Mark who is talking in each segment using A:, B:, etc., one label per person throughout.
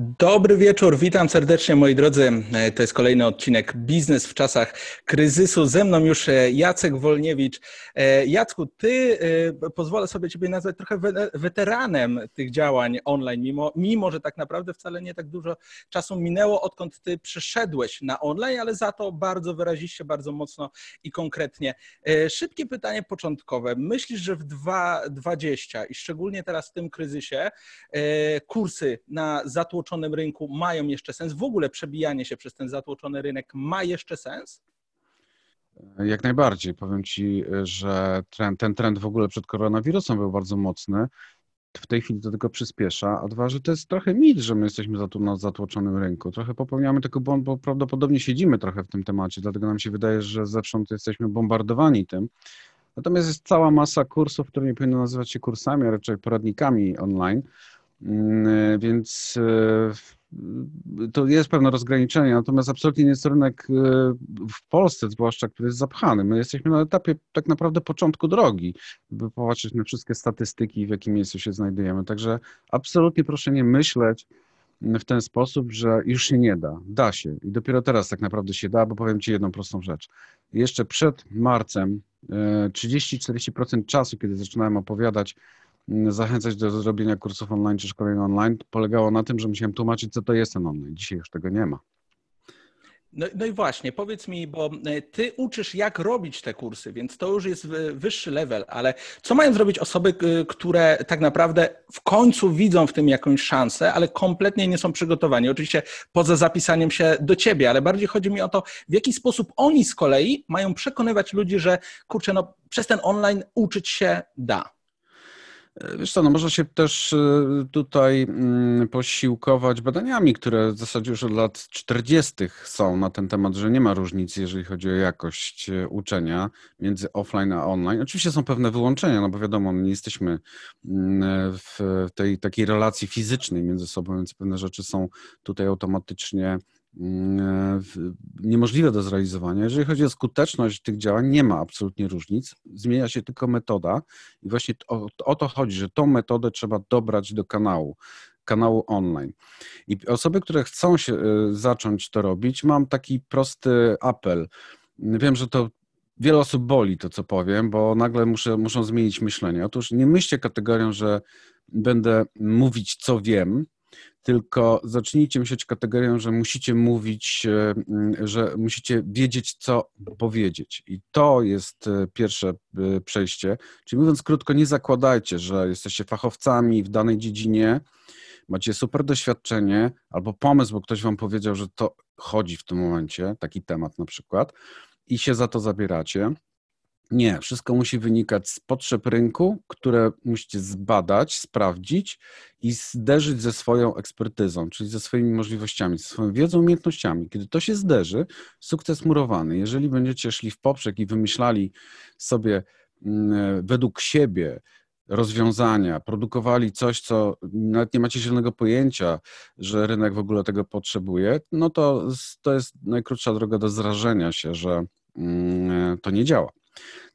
A: Dobry wieczór, witam serdecznie moi drodzy. E, to jest kolejny odcinek Biznes w czasach kryzysu. Ze mną już e, Jacek Wolniewicz. E, Jacku, ty, pozwolę sobie ciebie nazwać trochę weteranem tych działań online, mimo, mimo że tak naprawdę wcale nie tak dużo czasu minęło, odkąd ty przeszedłeś na online, ale za to bardzo wyraziście, bardzo mocno i konkretnie. Szybkie pytanie początkowe. Myślisz, że w 2020 i szczególnie teraz w tym kryzysie kursy na zatłoczenie zatłoczonym rynku mają jeszcze sens? W ogóle przebijanie się przez ten zatłoczony rynek ma jeszcze sens?
B: Jak najbardziej. Powiem Ci, że trend, ten trend w ogóle przed koronawirusem był bardzo mocny. W tej chwili to tylko przyspiesza, a dwa, że to jest trochę mit, że my jesteśmy na zatłoczonym rynku. Trochę popełniamy tego błąd, bo prawdopodobnie siedzimy trochę w tym temacie, dlatego nam się wydaje, że zewsząd jesteśmy bombardowani tym. Natomiast jest cała masa kursów, które nie powinny nazywać się kursami, a raczej poradnikami online, więc e, to jest pewne rozgraniczenie, natomiast absolutnie nie jest rynek e, w Polsce, zwłaszcza, który jest zapchany. My jesteśmy na etapie tak naprawdę początku drogi, by popatrzeć na wszystkie statystyki, w jakim miejscu się znajdujemy. Także absolutnie proszę nie myśleć w ten sposób, że już się nie da. Da się i dopiero teraz tak naprawdę się da, bo powiem Ci jedną prostą rzecz. Jeszcze przed marcem 30-40% e, czasu, kiedy zaczynałem opowiadać zachęcać do zrobienia kursów online czy szkoleń online, polegało na tym, że musiałem tłumaczyć, co to jest ten online. Dzisiaj już tego nie ma.
A: No, no, i właśnie, powiedz mi, bo ty uczysz, jak robić te kursy, więc to już jest wyższy level, ale co mają zrobić osoby, które tak naprawdę w końcu widzą w tym jakąś szansę, ale kompletnie nie są przygotowani? Oczywiście poza zapisaniem się do ciebie, ale bardziej chodzi mi o to, w jaki sposób oni z kolei mają przekonywać ludzi, że kurczę, no przez ten online uczyć się da.
B: Wiesz co, no można się też y, tutaj mm, posiłkować badaniami, które w zasadzie już od lat 40. są na ten temat, że nie ma różnicy, jeżeli chodzi o jakość y, uczenia między offline a online. Oczywiście są pewne wyłączenia, no bo wiadomo, nie jesteśmy mm, w tej takiej relacji fizycznej między sobą, więc pewne rzeczy są tutaj automatycznie niemożliwe do zrealizowania. Jeżeli chodzi o skuteczność tych działań, nie ma absolutnie różnic. Zmienia się tylko metoda i właśnie o, o to chodzi, że tą metodę trzeba dobrać do kanału kanału online. I osoby, które chcą się y, zacząć to robić, mam taki prosty apel. Wiem, że to wiele osób boli to, co powiem, bo nagle muszę, muszą zmienić myślenie. Otóż nie myślcie kategorią, że będę mówić, co wiem, tylko zacznijcie myśleć kategorią, że musicie mówić, e, że musicie wiedzieć, co powiedzieć. I to jest e, pierwsze e, przejście. Czyli mówiąc krótko, nie zakładajcie, że jesteście fachowcami w danej dziedzinie, macie super doświadczenie albo pomysł, bo ktoś wam powiedział, że to chodzi w tym momencie, taki temat na przykład, i się za to zabieracie nie, wszystko musi wynikać z potrzeb rynku, które musicie zbadać, sprawdzić i zderzyć ze swoją ekspertyzą, czyli ze swoimi możliwościami, ze swoją wiedzą, umiejętnościami. Kiedy to się zderzy, sukces murowany. Jeżeli będziecie szli w poprzek i wymyślali sobie mm, według siebie rozwiązania, produkowali coś, co nawet nie macie zielonego pojęcia, że rynek w ogóle tego potrzebuje, no to to jest najkrótsza droga do zrażenia się, że mm, to nie działa.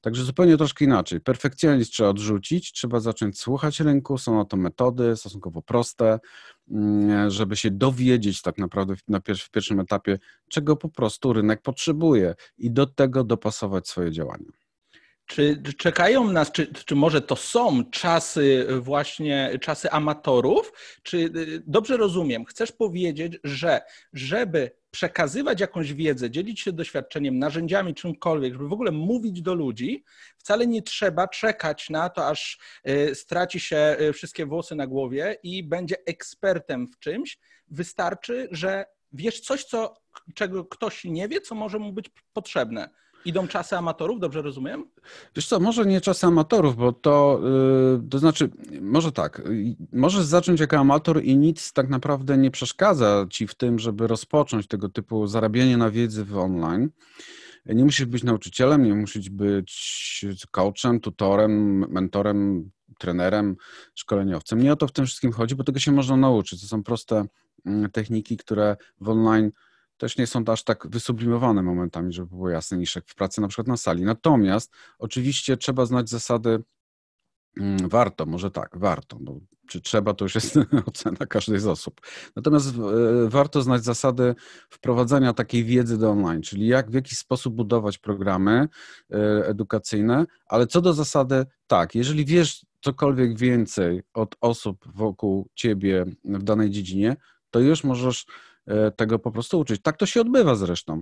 B: Także zupełnie troszkę inaczej. Perfekcjonizm trzeba odrzucić, trzeba zacząć słuchać rynku, są na to metody stosunkowo proste, mm, żeby się dowiedzieć tak naprawdę na w pierwszym etapie, czego po prostu rynek potrzebuje i do tego dopasować swoje działania.
A: Czy czekają nas, czy, czy może to są czasy właśnie, czasy amatorów? Czy y, dobrze rozumiem, chcesz powiedzieć, że żeby przekazywać jakąś wiedzę, dzielić się doświadczeniem, narzędziami, czymkolwiek, żeby w ogóle mówić do ludzi, wcale nie trzeba czekać na to, aż y, straci się y, wszystkie włosy na głowie i będzie ekspertem w czymś. Wystarczy, że wiesz coś, co, czego ktoś nie wie, co może mu być potrzebne. Idą czasy amatorów, dobrze rozumiem?
B: Wiesz co, może nie czasy amatorów, bo to, yy, to znaczy, może tak, możesz zacząć jako amator i nic tak naprawdę nie przeszkadza ci w tym, żeby rozpocząć tego typu zarabianie na wiedzy w online. Nie musisz być nauczycielem, nie musisz być coachem, tutorem, mentorem, trenerem, szkoleniowcem. Nie o to w tym wszystkim chodzi, bo tego się można nauczyć. To są proste mm, techniki, które w online też nie są aż tak wysublimowane momentami, żeby było jasne, niż jak w pracy na przykład na sali. Natomiast oczywiście trzeba znać zasady Mm, warto, może tak, warto. Czy trzeba, to już jest ocena każdej z osób. Natomiast e, warto znać zasady wprowadzania takiej wiedzy do online, czyli jak, w jaki sposób budować programy e, edukacyjne, ale co do zasady, tak, jeżeli wiesz cokolwiek więcej od osób wokół ciebie w danej dziedzinie, to już możesz tego po prostu uczyć. Tak to się odbywa zresztą.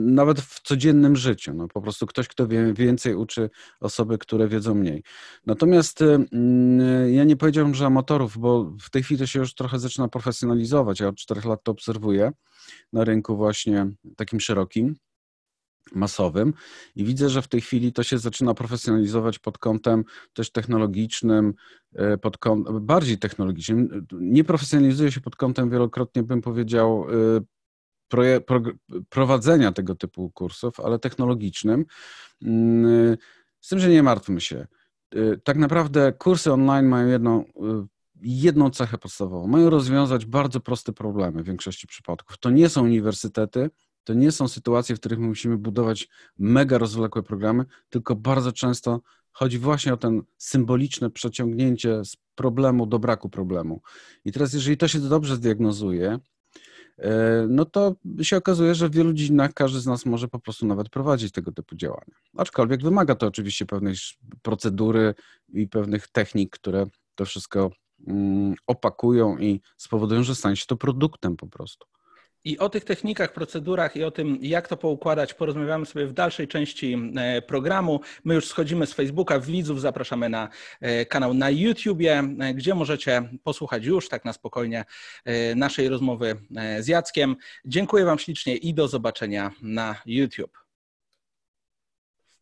B: Nawet w codziennym życiu. No, po prostu ktoś, kto wie więcej, uczy osoby, które wiedzą mniej. Natomiast y, ja nie powiedziałbym, że amatorów, bo w tej chwili to się już trochę zaczyna profesjonalizować. Ja od czterech lat to obserwuję na rynku właśnie takim szerokim masowym i widzę, że w tej chwili to się zaczyna profesjonalizować pod kątem też technologicznym, y, pod kątem, bardziej technologicznym. Nie profesjonalizuje się pod kątem wielokrotnie bym powiedział y, prowadzenia tego typu kursów, ale technologicznym. Mm, z tym, że nie martwmy się. Tak naprawdę kursy online mają jedną, jedną cechę podstawową. Mają rozwiązać bardzo proste problemy w większości przypadków. To nie są uniwersytety, to nie są sytuacje, w których musimy budować mega rozwlekłe programy, tylko bardzo często chodzi właśnie o ten symboliczne przeciągnięcie z problemu do braku problemu. I teraz, jeżeli to się dobrze zdiagnozuje, E, no to się okazuje, że w wielu dziedzinach każdy z nas może po prostu nawet prowadzić tego typu działania. Aczkolwiek wymaga to oczywiście pewnej procedury i pewnych technik, które to wszystko mm, opakują i spowodują, że stanie się to produktem po prostu.
A: I o tych technikach, procedurach i o tym, jak to poukładać, porozmawiamy sobie w dalszej części e, programu. My już schodzimy z Facebooka, widzów zapraszamy na e, kanał na YouTubie, e, gdzie możecie posłuchać już tak na spokojnie naszej rozmowy z Jackiem. Dziękuję Wam ślicznie i do zobaczenia na YouTube.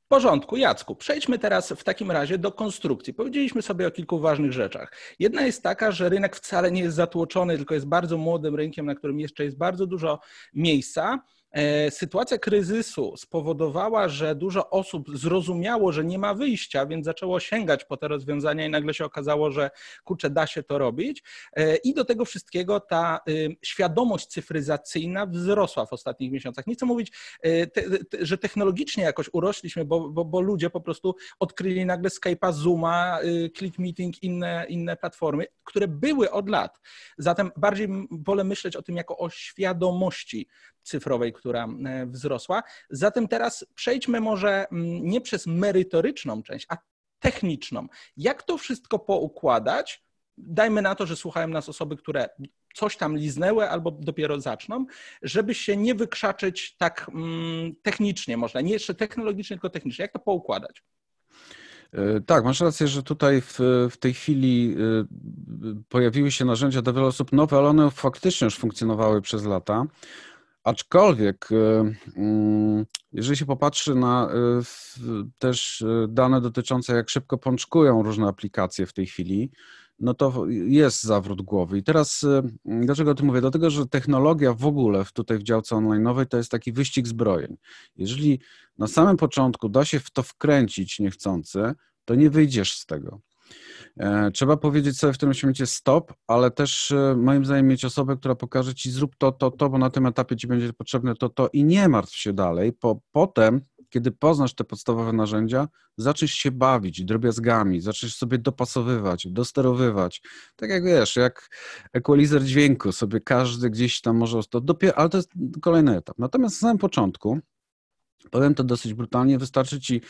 A: W porządku, Jacku. Przejdźmy teraz w takim razie do konstrukcji. Powiedzieliśmy sobie o kilku ważnych rzeczach. Jedna jest taka, że rynek wcale nie jest zatłoczony, tylko jest bardzo młodym rynkiem, na którym jeszcze jest bardzo dużo miejsca. E, sytuacja kryzysu spowodowała, że dużo osób zrozumiało, że nie ma wyjścia, więc zaczęło sięgać po te rozwiązania i nagle się okazało, że kurczę, da się to robić. E, I do tego wszystkiego ta y, świadomość cyfryzacyjna wzrosła w ostatnich miesiącach. Nie chcę mówić, e, że technologicznie jakoś urośliśmy, bo, bo, bo ludzie po prostu odkryli nagle Skype'a, Zooma, y, Click Meeting, inne, inne platformy, które były od lat. Zatem bardziej wolę myśleć o tym jako o świadomości cyfrowej, która e, wzrosła. Zatem teraz przejdźmy może mm, nie przez merytoryczną część, a techniczną. Jak to wszystko poukładać? Dajmy na to, że słuchają nas osoby, które coś tam liznęły albo dopiero zaczną, żeby się nie wykrzaczyć tak mm, technicznie, można nie jeszcze technologicznie, tylko technicznie. Jak to poukładać?
B: E, tak, masz rację, że tutaj w, w tej chwili e, pojawiły się narzędzia dla wielu osób nowe, ale one faktycznie już funkcjonowały przez lata. Aczkolwiek, e, mm, jeżeli się popatrzy na e, też e, dane dotyczące, jak szybko pączkują różne aplikacje w tej chwili, no to jest zawrót głowy. I teraz dlaczego o tym mówię? Dlatego, że technologia w ogóle tutaj w działce online'owej to jest taki wyścig zbrojeń. Jeżeli na samym początku da się w to wkręcić niechcący, to nie wyjdziesz z tego. E, trzeba powiedzieć sobie w tym momencie stop, ale też e, moim zdaniem mieć osobę, która pokaże ci zrób to, to, to, bo na tym etapie ci będzie potrzebne to, to i nie martw się dalej. Po, potem, kiedy poznasz te podstawowe narzędzia, zaczniesz się bawić drobiazgami, zaczniesz sobie dopasowywać, dosterowywać. Tak jak wiesz, jak equalizer dźwięku, sobie każdy gdzieś tam może, to dopiero, ale to jest kolejny etap. Natomiast na samym początku Powiem to dosyć brutalnie, wystarczy ci,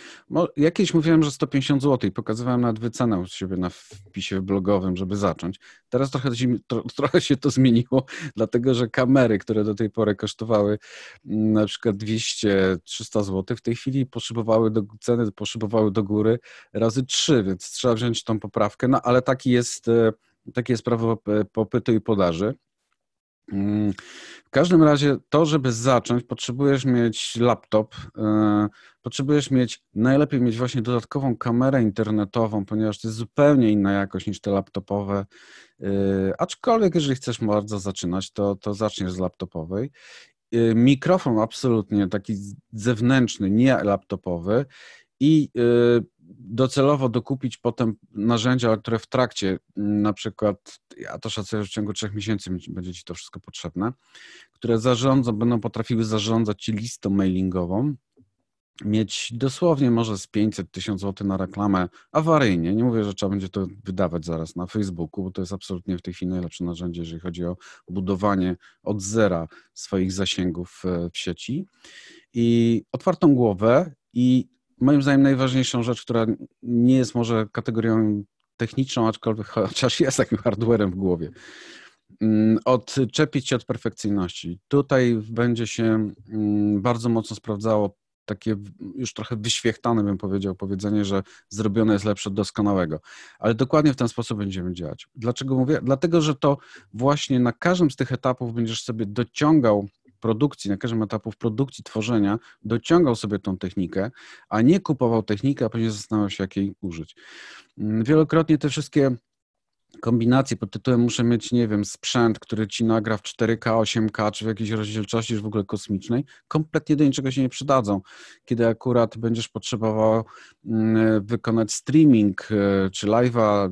B: jakieś mówiłem, że 150 zł i pokazywałem nawet wycenę u siebie na wpisie blogowym, żeby zacząć. Teraz trochę, trochę się to zmieniło, dlatego że kamery, które do tej pory kosztowały mm, na przykład 200-300 zł, w tej chwili poszybowały do ceny, poszybowały do góry razy trzy, więc trzeba wziąć tą poprawkę, no ale taki jest, e, takie jest prawo popytu i podaży. Mm, w każdym razie to, żeby zacząć, potrzebujesz mieć laptop, e, potrzebujesz mieć, najlepiej mieć właśnie dodatkową kamerę internetową, ponieważ to jest zupełnie inna jakość niż te laptopowe. E, aczkolwiek, jeżeli chcesz bardzo zaczynać, to, to zaczniesz z laptopowej. E, mikrofon absolutnie taki zewnętrzny, nie laptopowy i docelowo dokupić potem narzędzia, które w trakcie, na przykład, ja to szacuję, że w ciągu trzech miesięcy będzie Ci to wszystko potrzebne, które zarządzą, będą potrafiły zarządzać Ci listą mailingową mieć dosłownie może z 500 tysięcy złotych na reklamę awaryjnie. Nie mówię, że trzeba będzie to wydawać zaraz na Facebooku, bo to jest absolutnie w tej chwili najlepsze narzędzie, jeżeli chodzi o budowanie od zera swoich zasięgów e, w sieci. I otwartą głowę i moim zdaniem najważniejszą rzecz, która nie jest może kategorią techniczną, aczkolwiek chociaż jest takim hardwarem w głowie. Mm, odczepić się od perfekcyjności. Tutaj będzie się mm, bardzo mocno sprawdzało takie już trochę wyświechtane, bym powiedział, powiedzenie, że zrobione jest lepsze od doskonałego. Ale dokładnie w ten sposób będziemy działać. Dlaczego mówię? Dlatego, że to właśnie na każdym z tych etapów będziesz sobie dociągał produkcji, na każdym etapie produkcji, tworzenia, dociągał sobie tą technikę, a nie kupował technikę, a później zastanawiał się, jak jej użyć. Mm, wielokrotnie te wszystkie kombinacje pod tytułem muszę mieć, nie wiem, sprzęt, który ci nagra w 4K, 8K, czy w jakiejś rozdzielczości już w ogóle kosmicznej, kompletnie do niczego się nie przydadzą. Kiedy akurat będziesz potrzebował mm, wykonać streaming, e, czy live'a,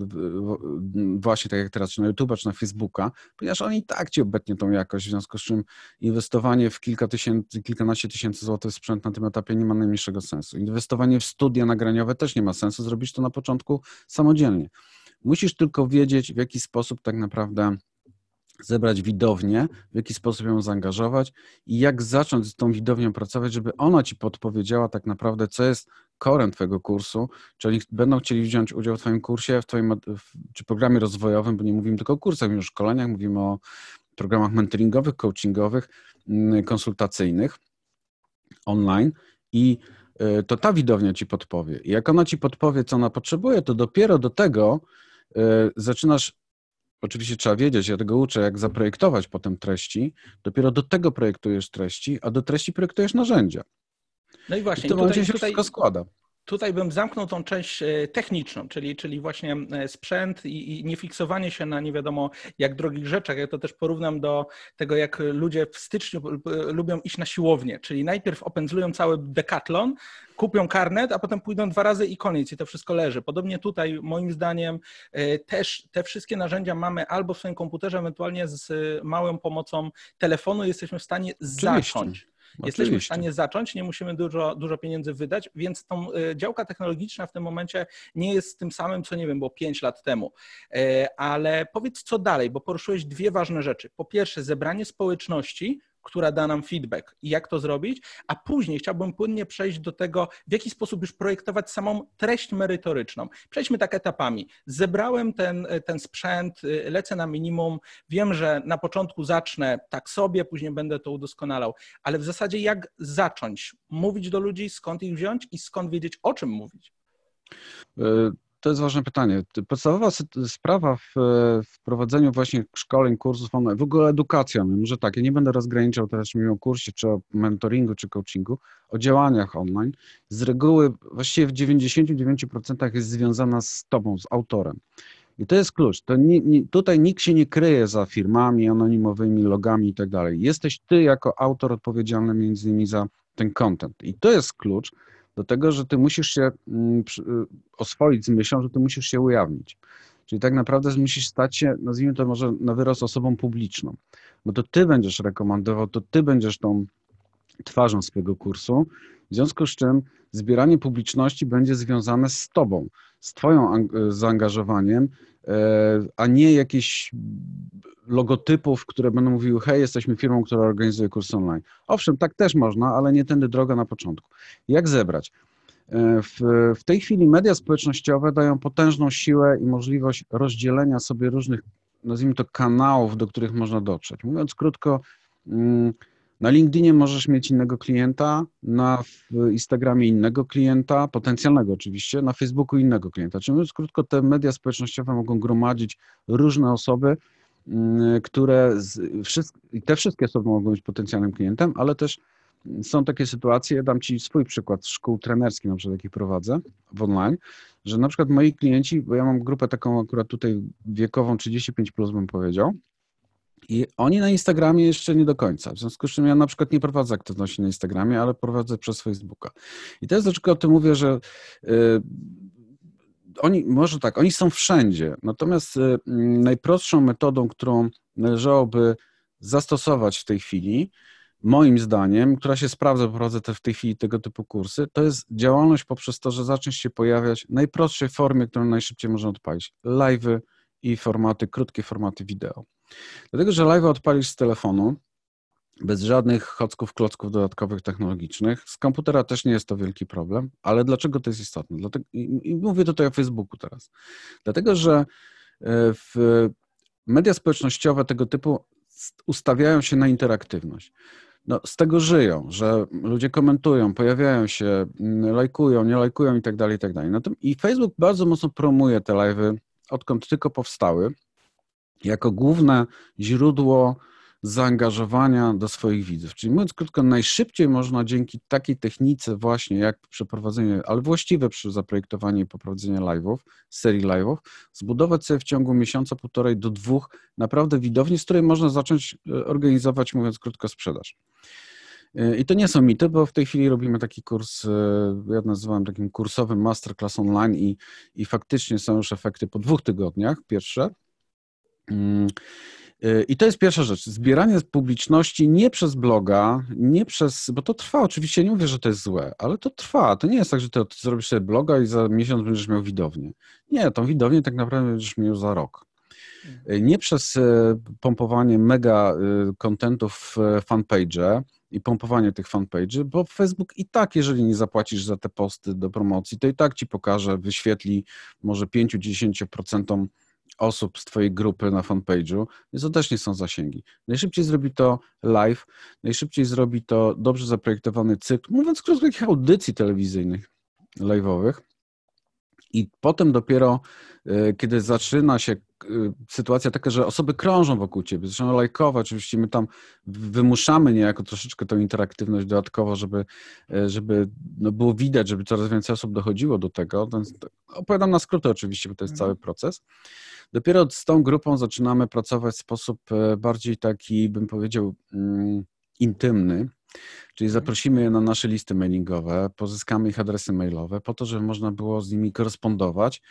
B: właśnie tak jak teraz, czy na YouTube, czy na Facebooka, ponieważ oni i tak ci obetnie tą jakość, w związku z czym inwestowanie w kilka tysięcy, kilkanaście tysięcy złotych sprzęt na tym etapie nie ma najmniejszego sensu. Inwestowanie w studia nagraniowe też nie ma sensu, zrobić to na początku samodzielnie. Musisz tylko wiedzieć, w jaki sposób tak naprawdę zebrać widownię, w jaki sposób ją zaangażować i jak zacząć z tą widownią pracować, żeby ona ci podpowiedziała tak naprawdę, co jest korem twojego kursu, czy oni będą chcieli wziąć udział w twoim kursie, w twoim czy programie rozwojowym, bo nie mówimy tylko o kursach, mówimy o szkoleniach, mówimy o programach mentoringowych, coachingowych, mm, konsultacyjnych online i y, to ta widownia ci podpowie. I jak ona ci podpowie, co ona potrzebuje, to dopiero do tego zaczynasz, oczywiście trzeba wiedzieć, ja tego uczę, jak zaprojektować potem treści, dopiero do tego projektujesz treści, a do treści projektujesz narzędzia.
A: No i właśnie,
B: I to tutaj, się tutaj, wszystko składa.
A: Tutaj bym zamknął tą część e, techniczną, czyli, czyli właśnie e, sprzęt i, i nie fiksowanie się na nie wiadomo jak drogich rzeczach. Ja to też porównam do tego, jak ludzie w styczniu lubią iść na siłownię, czyli najpierw opędzlują cały dekatlon, kupią karnet, a potem pójdą dwa razy i koniec i to wszystko leży. Podobnie tutaj moim zdaniem e, też te wszystkie narzędzia mamy albo w swoim komputerze, ewentualnie z małą pomocą telefonu jesteśmy w stanie Oczywiście. zacząć. Jesteśmy w stanie zacząć, nie musimy dużo, dużo pieniędzy wydać, więc tą e, działka technologiczna w tym momencie nie jest tym samym, co nie wiem, było 5 lat temu. E, ale powiedz, co dalej, bo poruszyłeś dwie ważne rzeczy. Po pierwsze, zebranie społeczności, która da nam feedback i jak to zrobić, a później chciałbym płynnie przejść do tego, w jaki sposób już projektować samą treść merytoryczną. Przejdźmy tak etapami. Zebrałem ten, ten sprzęt, lecę na minimum, wiem, że na początku zacznę tak sobie, później będę to udoskonalał, ale w zasadzie jak zacząć mówić do ludzi, skąd ich wziąć i skąd wiedzieć, o czym mówić?
B: To jest ważne pytanie. Podstawowa sprawa w, w prowadzeniu właśnie szkoleń, kursów online, w ogóle edukacja, może tak, ja nie będę rozgraniczał teraz, czy o kursie, czy o mentoringu, czy coachingu, o działaniach online. Z reguły właściwie w 99% jest związana z tobą, z autorem. I to jest klucz. To tutaj nikt się nie kryje za firmami anonimowymi, logami i tak dalej. Jesteś ty jako autor odpowiedzialny między innymi za ten content. I to jest klucz, do tego, że ty musisz się mm, y, oswoić z myślą, że ty musisz się ujawnić. Czyli tak naprawdę musisz stać się, nazwijmy to może na wyrost, osobą publiczną, bo to ty będziesz rekomendował, to ty będziesz tą twarzą swojego kursu, w związku z czym zbieranie publiczności będzie związane z tobą, z twoją zaangażowaniem, e, a nie jakieś logotypów, które będą mówiły, hej, jesteśmy firmą, która organizuje kurs online. Owszem, tak też można, ale nie tędy droga na początku. Jak zebrać? E, w, w tej chwili media społecznościowe dają potężną siłę i możliwość rozdzielenia sobie różnych, nazwijmy to, kanałów, do których można dotrzeć. Mówiąc krótko, mm, na LinkedInie możesz mieć innego klienta, na Instagramie innego klienta, potencjalnego oczywiście, na Facebooku innego klienta. Czyli mówiąc krótko, te media społecznościowe mogą gromadzić różne osoby, mm, które, i te wszystkie osoby mogą być potencjalnym klientem, ale też są takie sytuacje, dam Ci swój przykład z szkół trenerskich, na przykład jakich prowadzę w online, że na przykład moi klienci, bo ja mam grupę taką akurat tutaj wiekową 35+, plus bym powiedział, i oni na Instagramie jeszcze nie do końca. W związku z czym ja na przykład nie prowadzę aktywności na Instagramie, ale prowadzę przez Facebooka. I to jest dlaczego o tym mówię, że y, oni, może tak, oni są wszędzie. Natomiast y, najprostszą metodą, którą należałoby zastosować w tej chwili, moim zdaniem, która się sprawdza, prowadzę te, w tej chwili tego typu kursy, to jest działalność poprzez to, że zaczniesz się pojawiać w najprostszej formie, którą najszybciej można odpalić. Live'y i formaty, krótkie formaty wideo. Dlatego, że live odpalisz z telefonu, bez żadnych chocków, klocków dodatkowych technologicznych. Z komputera też nie jest to wielki problem, ale dlaczego to jest istotne? Dlatego, i mówię tutaj o Facebooku teraz. Dlatego, że e, w media społecznościowe tego typu ustawiają się na interaktywność. No, z tego żyją, że ludzie komentują, pojawiają się, mm, lajkują, nie lajkują i tak dalej, i tak dalej. I Facebook bardzo mocno promuje te live'y, odkąd tylko powstały, jako główne źródło zaangażowania do swoich widzów. Czyli mówiąc krótko, najszybciej można dzięki takiej technice właśnie jak przeprowadzenie, ale właściwe przy zaprojektowaniu i poprowadzeniu live'ów, serii live'ów, zbudować sobie w ciągu miesiąca, półtorej do dwóch naprawdę widowni, z której można zacząć e, organizować, mówiąc krótko, sprzedaż. E, I to nie są mity, bo w tej chwili robimy taki kurs, e, ja nazywam takim kursowym masterclass online i, i faktycznie są już efekty po dwóch tygodniach, pierwsze. Mm, Y, I to jest pierwsza rzecz. Zbieranie publiczności nie przez bloga, nie przez, bo to trwa, oczywiście nie mówię, że to jest złe, ale to trwa. To nie jest tak, że ty zrobisz sobie bloga i za miesiąc będziesz miał widownię. Nie, tą widownię tak naprawdę będziesz miał za rok. Y, nie przez y, pompowanie mega kontentów w fanpage i pompowanie tych fanpage, bo Facebook i tak, jeżeli nie zapłacisz za te posty do promocji, to i tak ci pokaże, wyświetli może 5-10% osób z Twojej grupy na fanpage'u, więc to też nie są zasięgi. Najszybciej zrobi to live, najszybciej zrobi to dobrze zaprojektowany cykl, mówiąc krótko, takich audycji telewizyjnych, live'owych. I potem dopiero, e, kiedy zaczyna się sytuacja taka, że osoby krążą wokół ciebie, zaczynają lajkować, oczywiście my tam wymuszamy niejako troszeczkę tą interaktywność dodatkowo, żeby, e, żeby no było widać, żeby coraz więcej osób dochodziło do tego. Opowiadam na skróty oczywiście, bo to jest mhm. cały proces. Dopiero z tą grupą zaczynamy pracować w sposób e, bardziej taki, bym powiedział, mm, intymny, czyli mhm. zaprosimy je na nasze listy mailingowe, pozyskamy ich adresy mailowe, po to, żeby można było z nimi korespondować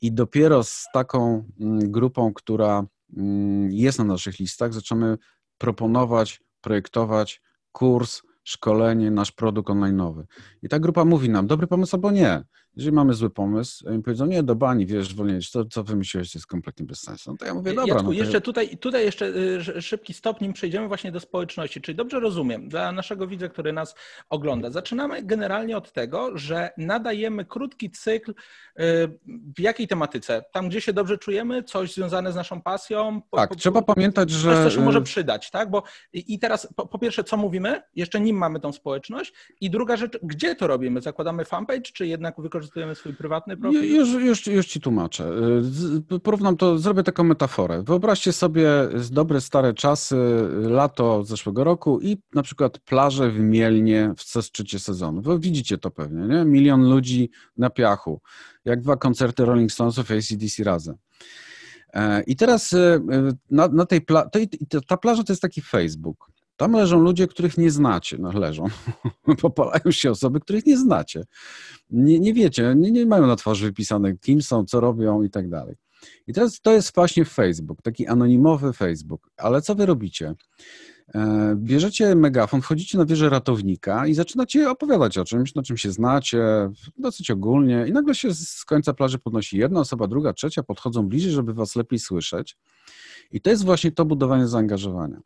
B: i dopiero z taką mm, grupą, która mm, jest na naszych listach, zaczynamy proponować, projektować kurs, szkolenie, nasz produkt online'owy. I ta grupa mówi nam, dobry pomysł albo nie. Jeżeli mamy zły pomysł, oni powiedzą, nie, do bani, wiesz, zwolnić, to co wymyśliłeś jest kompletnie bez sensu. No to ja mówię, dobra. Jacku,
A: no jeszcze tutaj, tutaj jeszcze y, szybki stop, nim przejdziemy właśnie do społeczności. Czyli dobrze rozumiem, dla naszego widza, który nas ogląda, zaczynamy generalnie od tego, że nadajemy krótki cykl y, w jakiej tematyce? Tam, gdzie się dobrze czujemy, coś związane z naszą pasją?
B: Tak, po, trzeba pamiętać, że...
A: Coś, co się może przydać, tak? Bo i teraz po, po pierwsze, co mówimy? Jeszcze nim mamy tą społeczność. I druga rzecz, gdzie to robimy? Zakładamy fanpage, czy jednak wykorzystujemy wykorzystujemy swój prywatny profil?
B: Już, już, już ci tłumaczę. Porównam to, zrobię taką metaforę. Wyobraźcie sobie dobre, stare czasy, lato zeszłego roku i na przykład plaże w Mielnie w szczycie sezonu. Wy widzicie to pewnie, nie? Milion ludzi na piachu, jak dwa koncerty Rolling Stonesów i ACDC razem. E, I teraz e, na, na tej pla- ta plaża to jest taki Facebook. Tam leżą ludzie, których nie znacie. No leżą. Popalają się osoby, których nie znacie. Nie, nie wiecie, nie, nie mają na twarzy wypisane, kim są, co robią i tak dalej. I teraz to jest właśnie Facebook, taki anonimowy Facebook. Ale co wy robicie? E, bierzecie megafon, wchodzicie na wieżę ratownika i zaczynacie opowiadać o czymś, na czym się znacie, dosyć ogólnie, i nagle się z końca plaży podnosi jedna osoba, druga, trzecia, podchodzą bliżej, żeby was lepiej słyszeć. I to jest właśnie to budowanie zaangażowania.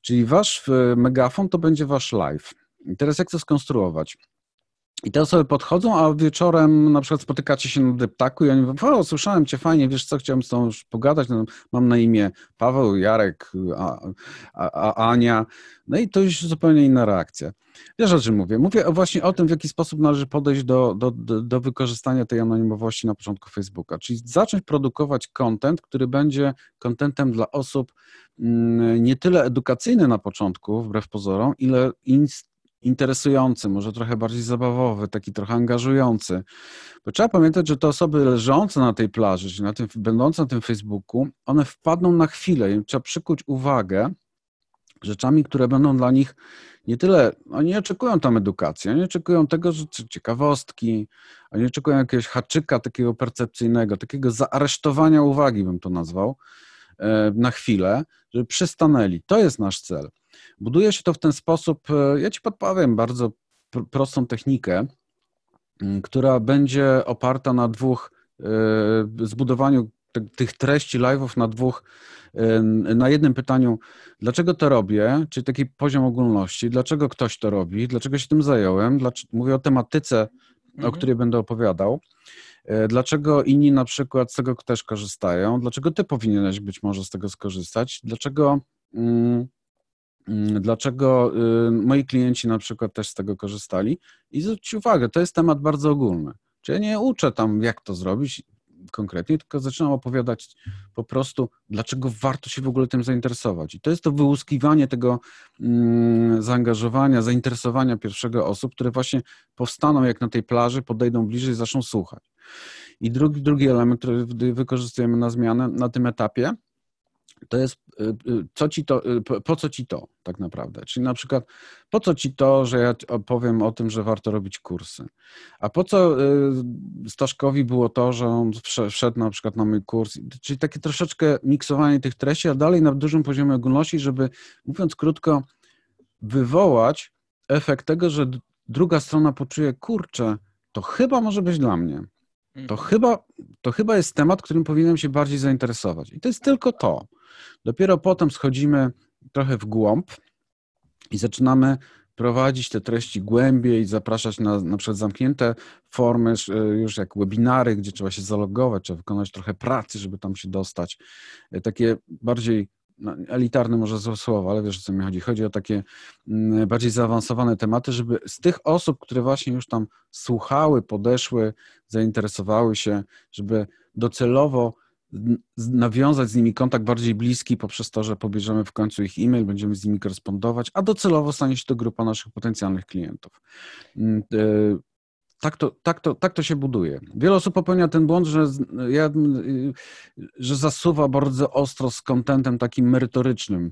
B: Czyli wasz e, megafon to będzie wasz live. Teraz jak to skonstruować? I te osoby podchodzą, a wieczorem na przykład spotykacie się na deptaku i oni mówią, o, słyszałem cię, fajnie, wiesz co, chciałem z tobą już pogadać, no, mam na imię Paweł, Jarek, a, a, a, Ania, no i to już zupełnie inna reakcja. Wiesz o czym mówię? Mówię właśnie o tym, w jaki sposób należy podejść do, do, do, do wykorzystania tej anonimowości na początku Facebooka, czyli zacząć produkować content, który będzie contentem dla osób mm, nie tyle edukacyjny na początku, wbrew pozorom, ile inst interesujący, może trochę bardziej zabawowy, taki trochę angażujący. Bo trzeba pamiętać, że te osoby leżące na tej plaży, czy na tym, będące na tym Facebooku, one wpadną na chwilę i trzeba przykuć uwagę rzeczami, które będą dla nich nie tyle, oni nie oczekują tam edukacji, oni oczekują tego, że ciekawostki, oni oczekują jakiegoś haczyka takiego percepcyjnego, takiego zaaresztowania uwagi bym to nazwał, na chwilę, żeby przystanęli. To jest nasz cel. Buduje się to w ten sposób, e, ja Ci podpowiem bardzo prostą technikę, która będzie oparta na dwóch, zbudowaniu tych treści live'ów na dwóch, na jednym pytaniu, dlaczego to robię, czyli taki poziom ogólności, dlaczego ktoś to robi, dlaczego się tym zająłem, mówię o tematyce, mhm. o której będę opowiadał, e, dlaczego inni na przykład z tego też korzystają, dlaczego ty powinieneś być może z tego skorzystać, dlaczego, mm, mm, dlaczego y, moi klienci na przykład też z tego korzystali? I zwróć uwagę, to jest temat bardzo ogólny. Czyli ja nie uczę tam, jak to zrobić, konkretnie, tylko zaczynam opowiadać po prostu, dlaczego warto się w ogóle tym zainteresować. I to jest to wyłuskiwanie tego mm, zaangażowania, zainteresowania pierwszego osób, które właśnie powstaną jak na tej plaży, podejdą bliżej, zaczną słuchać. I drugi, drugi element, który wykorzystujemy na zmianę na tym etapie, to jest, y, y, co ci to, y, po co ci to tak naprawdę? Czyli na przykład, po co ci to, że ja opowiem o tym, że warto robić kursy? A po co Staszkowi było to, że on wszedł na przykład na mój kurs? Czyli takie troszeczkę miksowanie tych treści, a dalej na dużym poziomie ogólności, żeby, mówiąc krótko, wywołać efekt tego, że druga strona poczuje, kurczę, to chyba może być dla mnie. To mhm. chyba, to chyba jest temat, którym powinienem się bardziej zainteresować. I to jest tylko to. Dopiero potem schodzimy trochę w głąb i zaczynamy prowadzić te treści głębiej, zapraszać na na przykład zamknięte formy, e, już jak webinary, gdzie trzeba się zalogować, trzeba wykonać trochę pracy, żeby tam się dostać. E, takie bardziej no, elitarne może słowo, ale wiesz o co mi chodzi. Chodzi o takie mm, bardziej zaawansowane tematy, żeby z tych osób, które właśnie już tam słuchały, podeszły, zainteresowały się, żeby docelowo nawiązać z nimi kontakt bardziej bliski poprzez to, że pobierzemy w końcu ich e-mail, będziemy z nimi korespondować, a docelowo stanie się to grupa naszych potencjalnych klientów. Tak to, tak, to, tak to się buduje. Wiele osób popełnia ten błąd, że, ja, że zasuwa bardzo ostro z kontentem takim merytorycznym.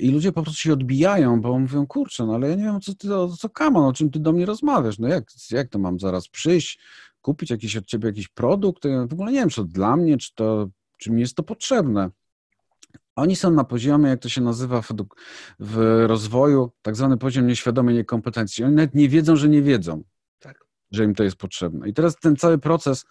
B: I ludzie po prostu się odbijają, bo mówią, kurczę, no ale ja nie wiem, co ty, co kamon, o czym ty do mnie rozmawiasz. No jak, jak to mam zaraz przyjść, kupić jakiś od ciebie jakiś produkt? Ja w ogóle nie wiem, czy to dla mnie, czy to, czy mi jest to potrzebne. Oni są na poziomie, jak to się nazywa w, w rozwoju, tak zwany poziom nieświadomej niekompetencji. Oni nawet nie wiedzą, że nie wiedzą że im to jest potrzebne. I teraz ten cały proces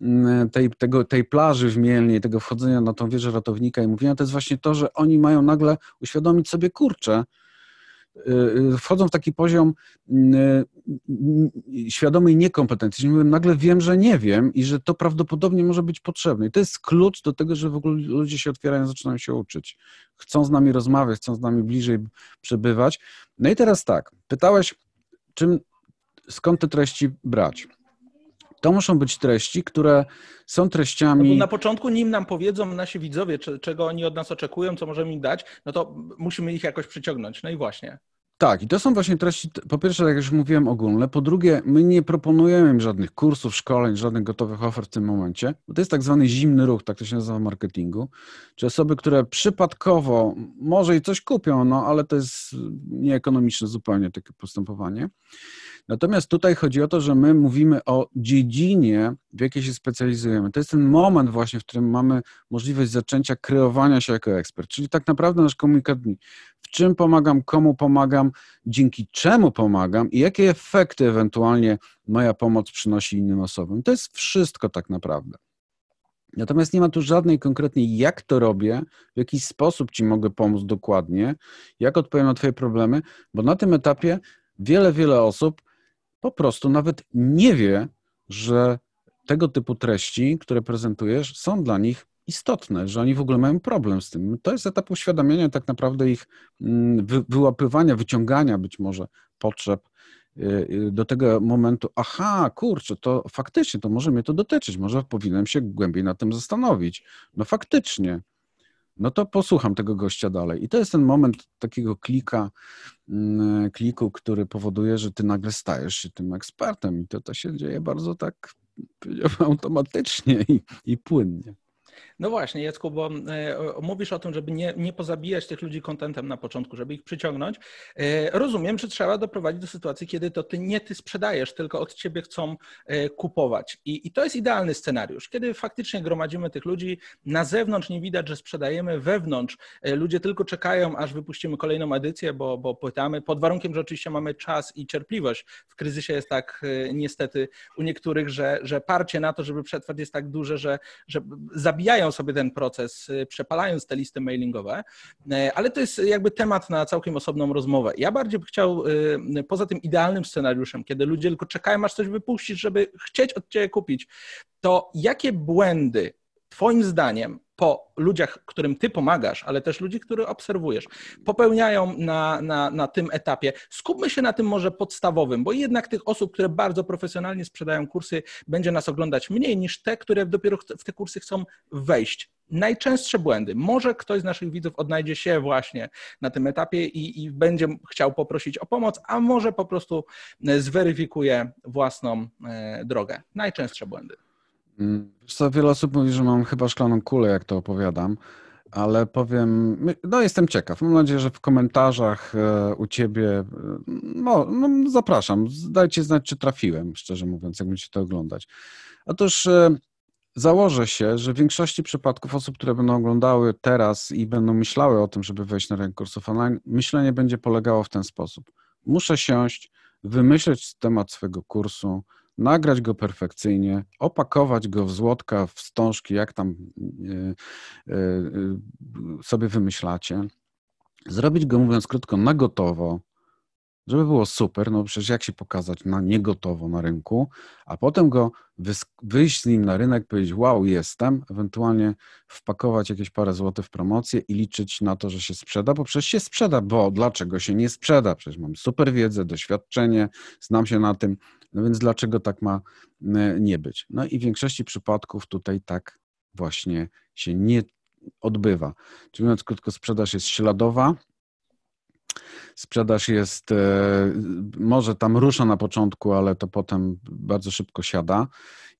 B: mm, tej, tego, tej plaży w Mielnie, tego wchodzenia na tą wieżę ratownika i mówienia, to jest właśnie to, że oni mają nagle uświadomić sobie, kurczę, y, y, wchodzą w taki poziom y, świadomej niekompetencji, że nagle wiem, że nie wiem i że to prawdopodobnie może być potrzebne. I to jest klucz do tego, że w ogóle ludzie się otwierają, zaczynają się uczyć. Chcą z nami rozmawiać, chcą z nami bliżej przebywać. No i teraz tak, pytałeś, czym skąd te treści brać? To muszą być treści, które są treściami.
A: No na początku, nim nam powiedzą nasi widzowie, czego oni od nas oczekują, co możemy im dać, no to musimy ich jakoś przyciągnąć. No i właśnie.
B: Tak, i to są właśnie treści, po pierwsze, jak już mówiłem, ogólne. Po drugie, my nie proponujemy im żadnych kursów, szkoleń, żadnych gotowych ofert w tym momencie, to jest tak zwany zimny ruch, tak to się nazywa w marketingu. Czy osoby, które przypadkowo może i coś kupią, no ale to jest nieekonomiczne zupełnie takie postępowanie. Natomiast tutaj chodzi o to, że my mówimy o dziedzinie, w jakiej się specjalizujemy. To jest ten moment właśnie, w którym mamy możliwość zaczęcia kreowania się jako ekspert, czyli tak naprawdę nasz komunikat w czym pomagam, komu pomagam, dzięki czemu pomagam i jakie efekty ewentualnie moja pomoc przynosi innym osobom. To jest wszystko tak naprawdę. Natomiast nie ma tu żadnej konkretnej, jak to robię, w jaki sposób Ci mogę pomóc dokładnie, jak odpowiem na Twoje problemy, bo na tym etapie wiele, wiele osób po prostu nawet nie wie, że tego typu treści, które prezentujesz, są dla nich istotne, że oni w ogóle mają problem z tym. To jest etap uświadamiania tak naprawdę ich mm, wyłapywania, wyciągania być może potrzeb y, y, do tego momentu, aha, kurczę, to faktycznie, to może mnie to dotyczyć, może powinienem się głębiej nad tym zastanowić. No faktycznie, no to posłucham tego gościa dalej. I to jest ten moment takiego klika, mm, kliku, który powoduje, że ty nagle stajesz się tym ekspertem i to, to się dzieje bardzo tak automatycznie i, i płynnie.
A: No właśnie, Jacku, bo e, mówisz o tym, żeby nie, nie pozabijać tych ludzi kontentem na początku, żeby ich przyciągnąć. E, rozumiem, że trzeba doprowadzić do sytuacji, kiedy to ty nie ty sprzedajesz, tylko od ciebie chcą e, kupować. I, I to jest idealny scenariusz, kiedy faktycznie gromadzimy tych ludzi, na zewnątrz nie widać, że sprzedajemy, wewnątrz ludzie tylko czekają, aż wypuścimy kolejną edycję, bo, bo pytamy, pod warunkiem, że oczywiście mamy czas i cierpliwość. W kryzysie jest tak niestety u niektórych, że, że parcie na to, żeby przetrwać jest tak duże, że, że zabijają sobie ten proces, y, przepalając te listy mailingowe, y, ale to jest jakby temat na całkiem osobną rozmowę. Ja bardziej bym chciał, y, poza tym idealnym scenariuszem, kiedy ludzie tylko czekają, aż coś wypuścić, żeby chcieć od ciebie kupić, to jakie błędy Twoim zdaniem po ludziach, którym ty pomagasz, ale też ludzi, których obserwujesz, popełniają na, na, na tym etapie. Skupmy się na tym może podstawowym, bo jednak tych osób, które bardzo profesjonalnie sprzedają kursy, będzie nas oglądać mniej niż te, które dopiero w te kursy chcą wejść. Najczęstsze błędy. Może ktoś z naszych widzów odnajdzie się właśnie na tym etapie i, i będzie chciał poprosić o pomoc, a może po prostu zweryfikuje własną e, drogę. Najczęstsze błędy.
B: Mm, wiesz co, wiele osób mówi, że mam chyba szklaną kulę, jak to opowiadam, ale powiem, no jestem ciekaw. Mam nadzieję, że w komentarzach e, u ciebie, e, no, no zapraszam, dajcie znać, czy trafiłem, szczerze mówiąc, jak będziecie to oglądać. Otóż e, założę się, że w większości przypadków osób, które będą oglądały teraz i będą myślały o tym, żeby wejść na rynek kursów online, myślenie będzie polegało w ten sposób. Muszę siąść, wymyśleć temat swojego kursu, nagrać go perfekcyjnie, opakować go w złotka, w wstążki, jak tam e, e, e, sobie wymyślacie, zrobić go, mówiąc krótko, na gotowo, żeby było super, no przecież jak się pokazać na niegotowo na rynku, a potem go wyjść z nim na rynek, powiedzieć wow, jestem, ewentualnie wpakować jakieś parę złotych w promocję i liczyć na to, że się sprzeda, bo przecież się sprzeda, bo dlaczego się nie sprzeda? Przecież mam super wiedzę, doświadczenie, znam się na tym, no więc dlaczego tak ma e, nie być? No i w większości przypadków tutaj tak właśnie się nie odbywa. Czyli mówiąc krótko, sprzedaż jest śladowa, Sprzedaż jest, e, może tam rusza na początku, ale to potem bardzo szybko siada.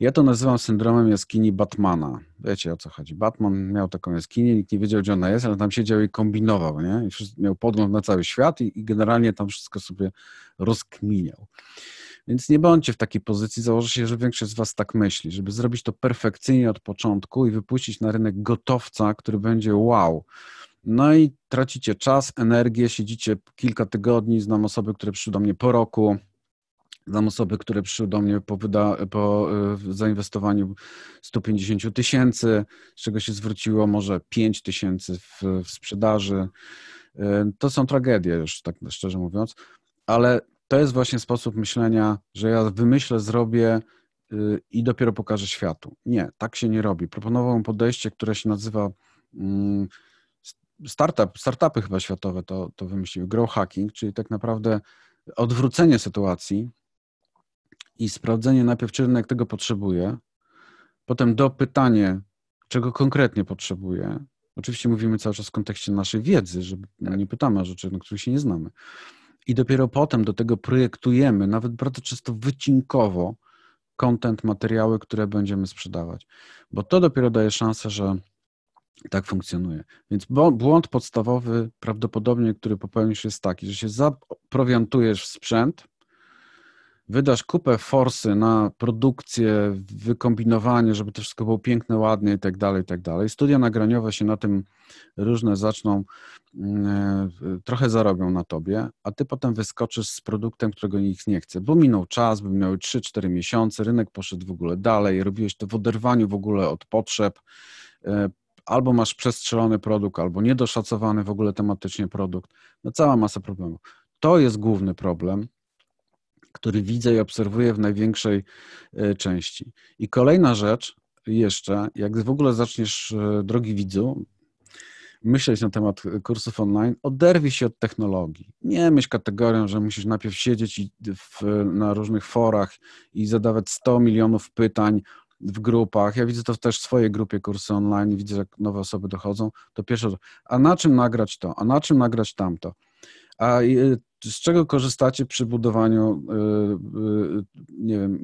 B: Ja to nazywam syndromem jaskini Batmana. Wiecie o co chodzi. Batman miał taką jaskinię, nikt nie wiedział, gdzie ona jest, ale tam siedział i kombinował, nie? I miał podgląd na cały świat i, i generalnie tam wszystko sobie rozkminiał. Więc nie bądźcie w takiej pozycji, założę się, że większość z Was tak myśli, żeby zrobić to perfekcyjnie od początku i wypuścić na rynek gotowca, który będzie wow. No i tracicie czas, energię, siedzicie kilka tygodni, znam osoby, które przyszły do mnie po roku, znam osoby, które przyszły do mnie po, wyda- po y, zainwestowaniu 150 tysięcy, z czego się zwróciło może 5 tysięcy w, w sprzedaży. Y, to są tragedie już, tak szczerze mówiąc, ale to jest właśnie sposób myślenia, że ja wymyślę, zrobię y, i dopiero pokażę światu. Nie, tak się nie robi. Proponowałem podejście, które się nazywa mm, startup, startupy chyba światowe to, to wymyśliły, grow hacking, czyli tak naprawdę odwrócenie sytuacji i sprawdzenie najpierw, czy rynek tego potrzebuje, potem dopytanie, czego konkretnie potrzebuje. Oczywiście mówimy cały czas w kontekście naszej wiedzy, że nie pytamy o rzeczy, na których się nie znamy. I dopiero potem do tego projektujemy, nawet bardzo często wycinkowo, content, materiały, które będziemy sprzedawać. Bo to dopiero daje szansę, że tak funkcjonuje. Więc błąd podstawowy, prawdopodobnie, który popełnisz, jest taki, że się zaprowiantujesz w sprzęt, wydasz kupę forsy na produkcję, wykombinowanie, żeby to wszystko było piękne, ładnie i tak dalej, i tak dalej. Studia nagraniowe się na tym różne zaczną, mm, e, trochę zarobią na tobie, a ty potem wyskoczysz z produktem, którego nikt nie chce, bo minął czas, bo minęły 3-4 miesiące, rynek poszedł w ogóle dalej, robiłeś to w oderwaniu w ogóle od potrzeb, e, albo masz przestrzelony produkt, albo niedoszacowany w ogóle tematycznie produkt. No cała masa problemów. To jest główny problem, który widzę i obserwuję w największej e, części. I kolejna rzecz jeszcze, jak w ogóle zaczniesz, e, drogi widzu, myśleć na temat kursów online, oderwij się od technologii. Nie myśl kategorią, że musisz najpierw siedzieć w, na różnych forach i zadawać 100 milionów pytań w grupach, ja widzę to też w swojej grupie kursy online, widzę, jak nowe osoby dochodzą, to pierwsze, a na czym nagrać to, a na czym nagrać tamto? A y, z czego korzystacie przy budowaniu, nie wiem,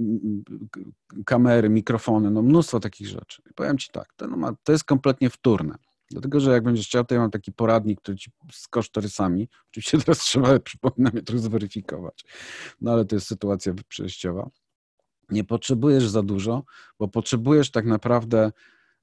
B: kamery, mikrofony, no mnóstwo takich rzeczy. Powiem Ci tak, to, no ma, to jest kompletnie wtórne. Dlatego, że jak będziesz chciał, to ja mam taki poradnik, który ci z kosztorysami. Oczywiście teraz trzeba, przypominam, je trochę zweryfikować. No ale to jest sytuacja przejściowa. Nie potrzebujesz za dużo, bo potrzebujesz tak naprawdę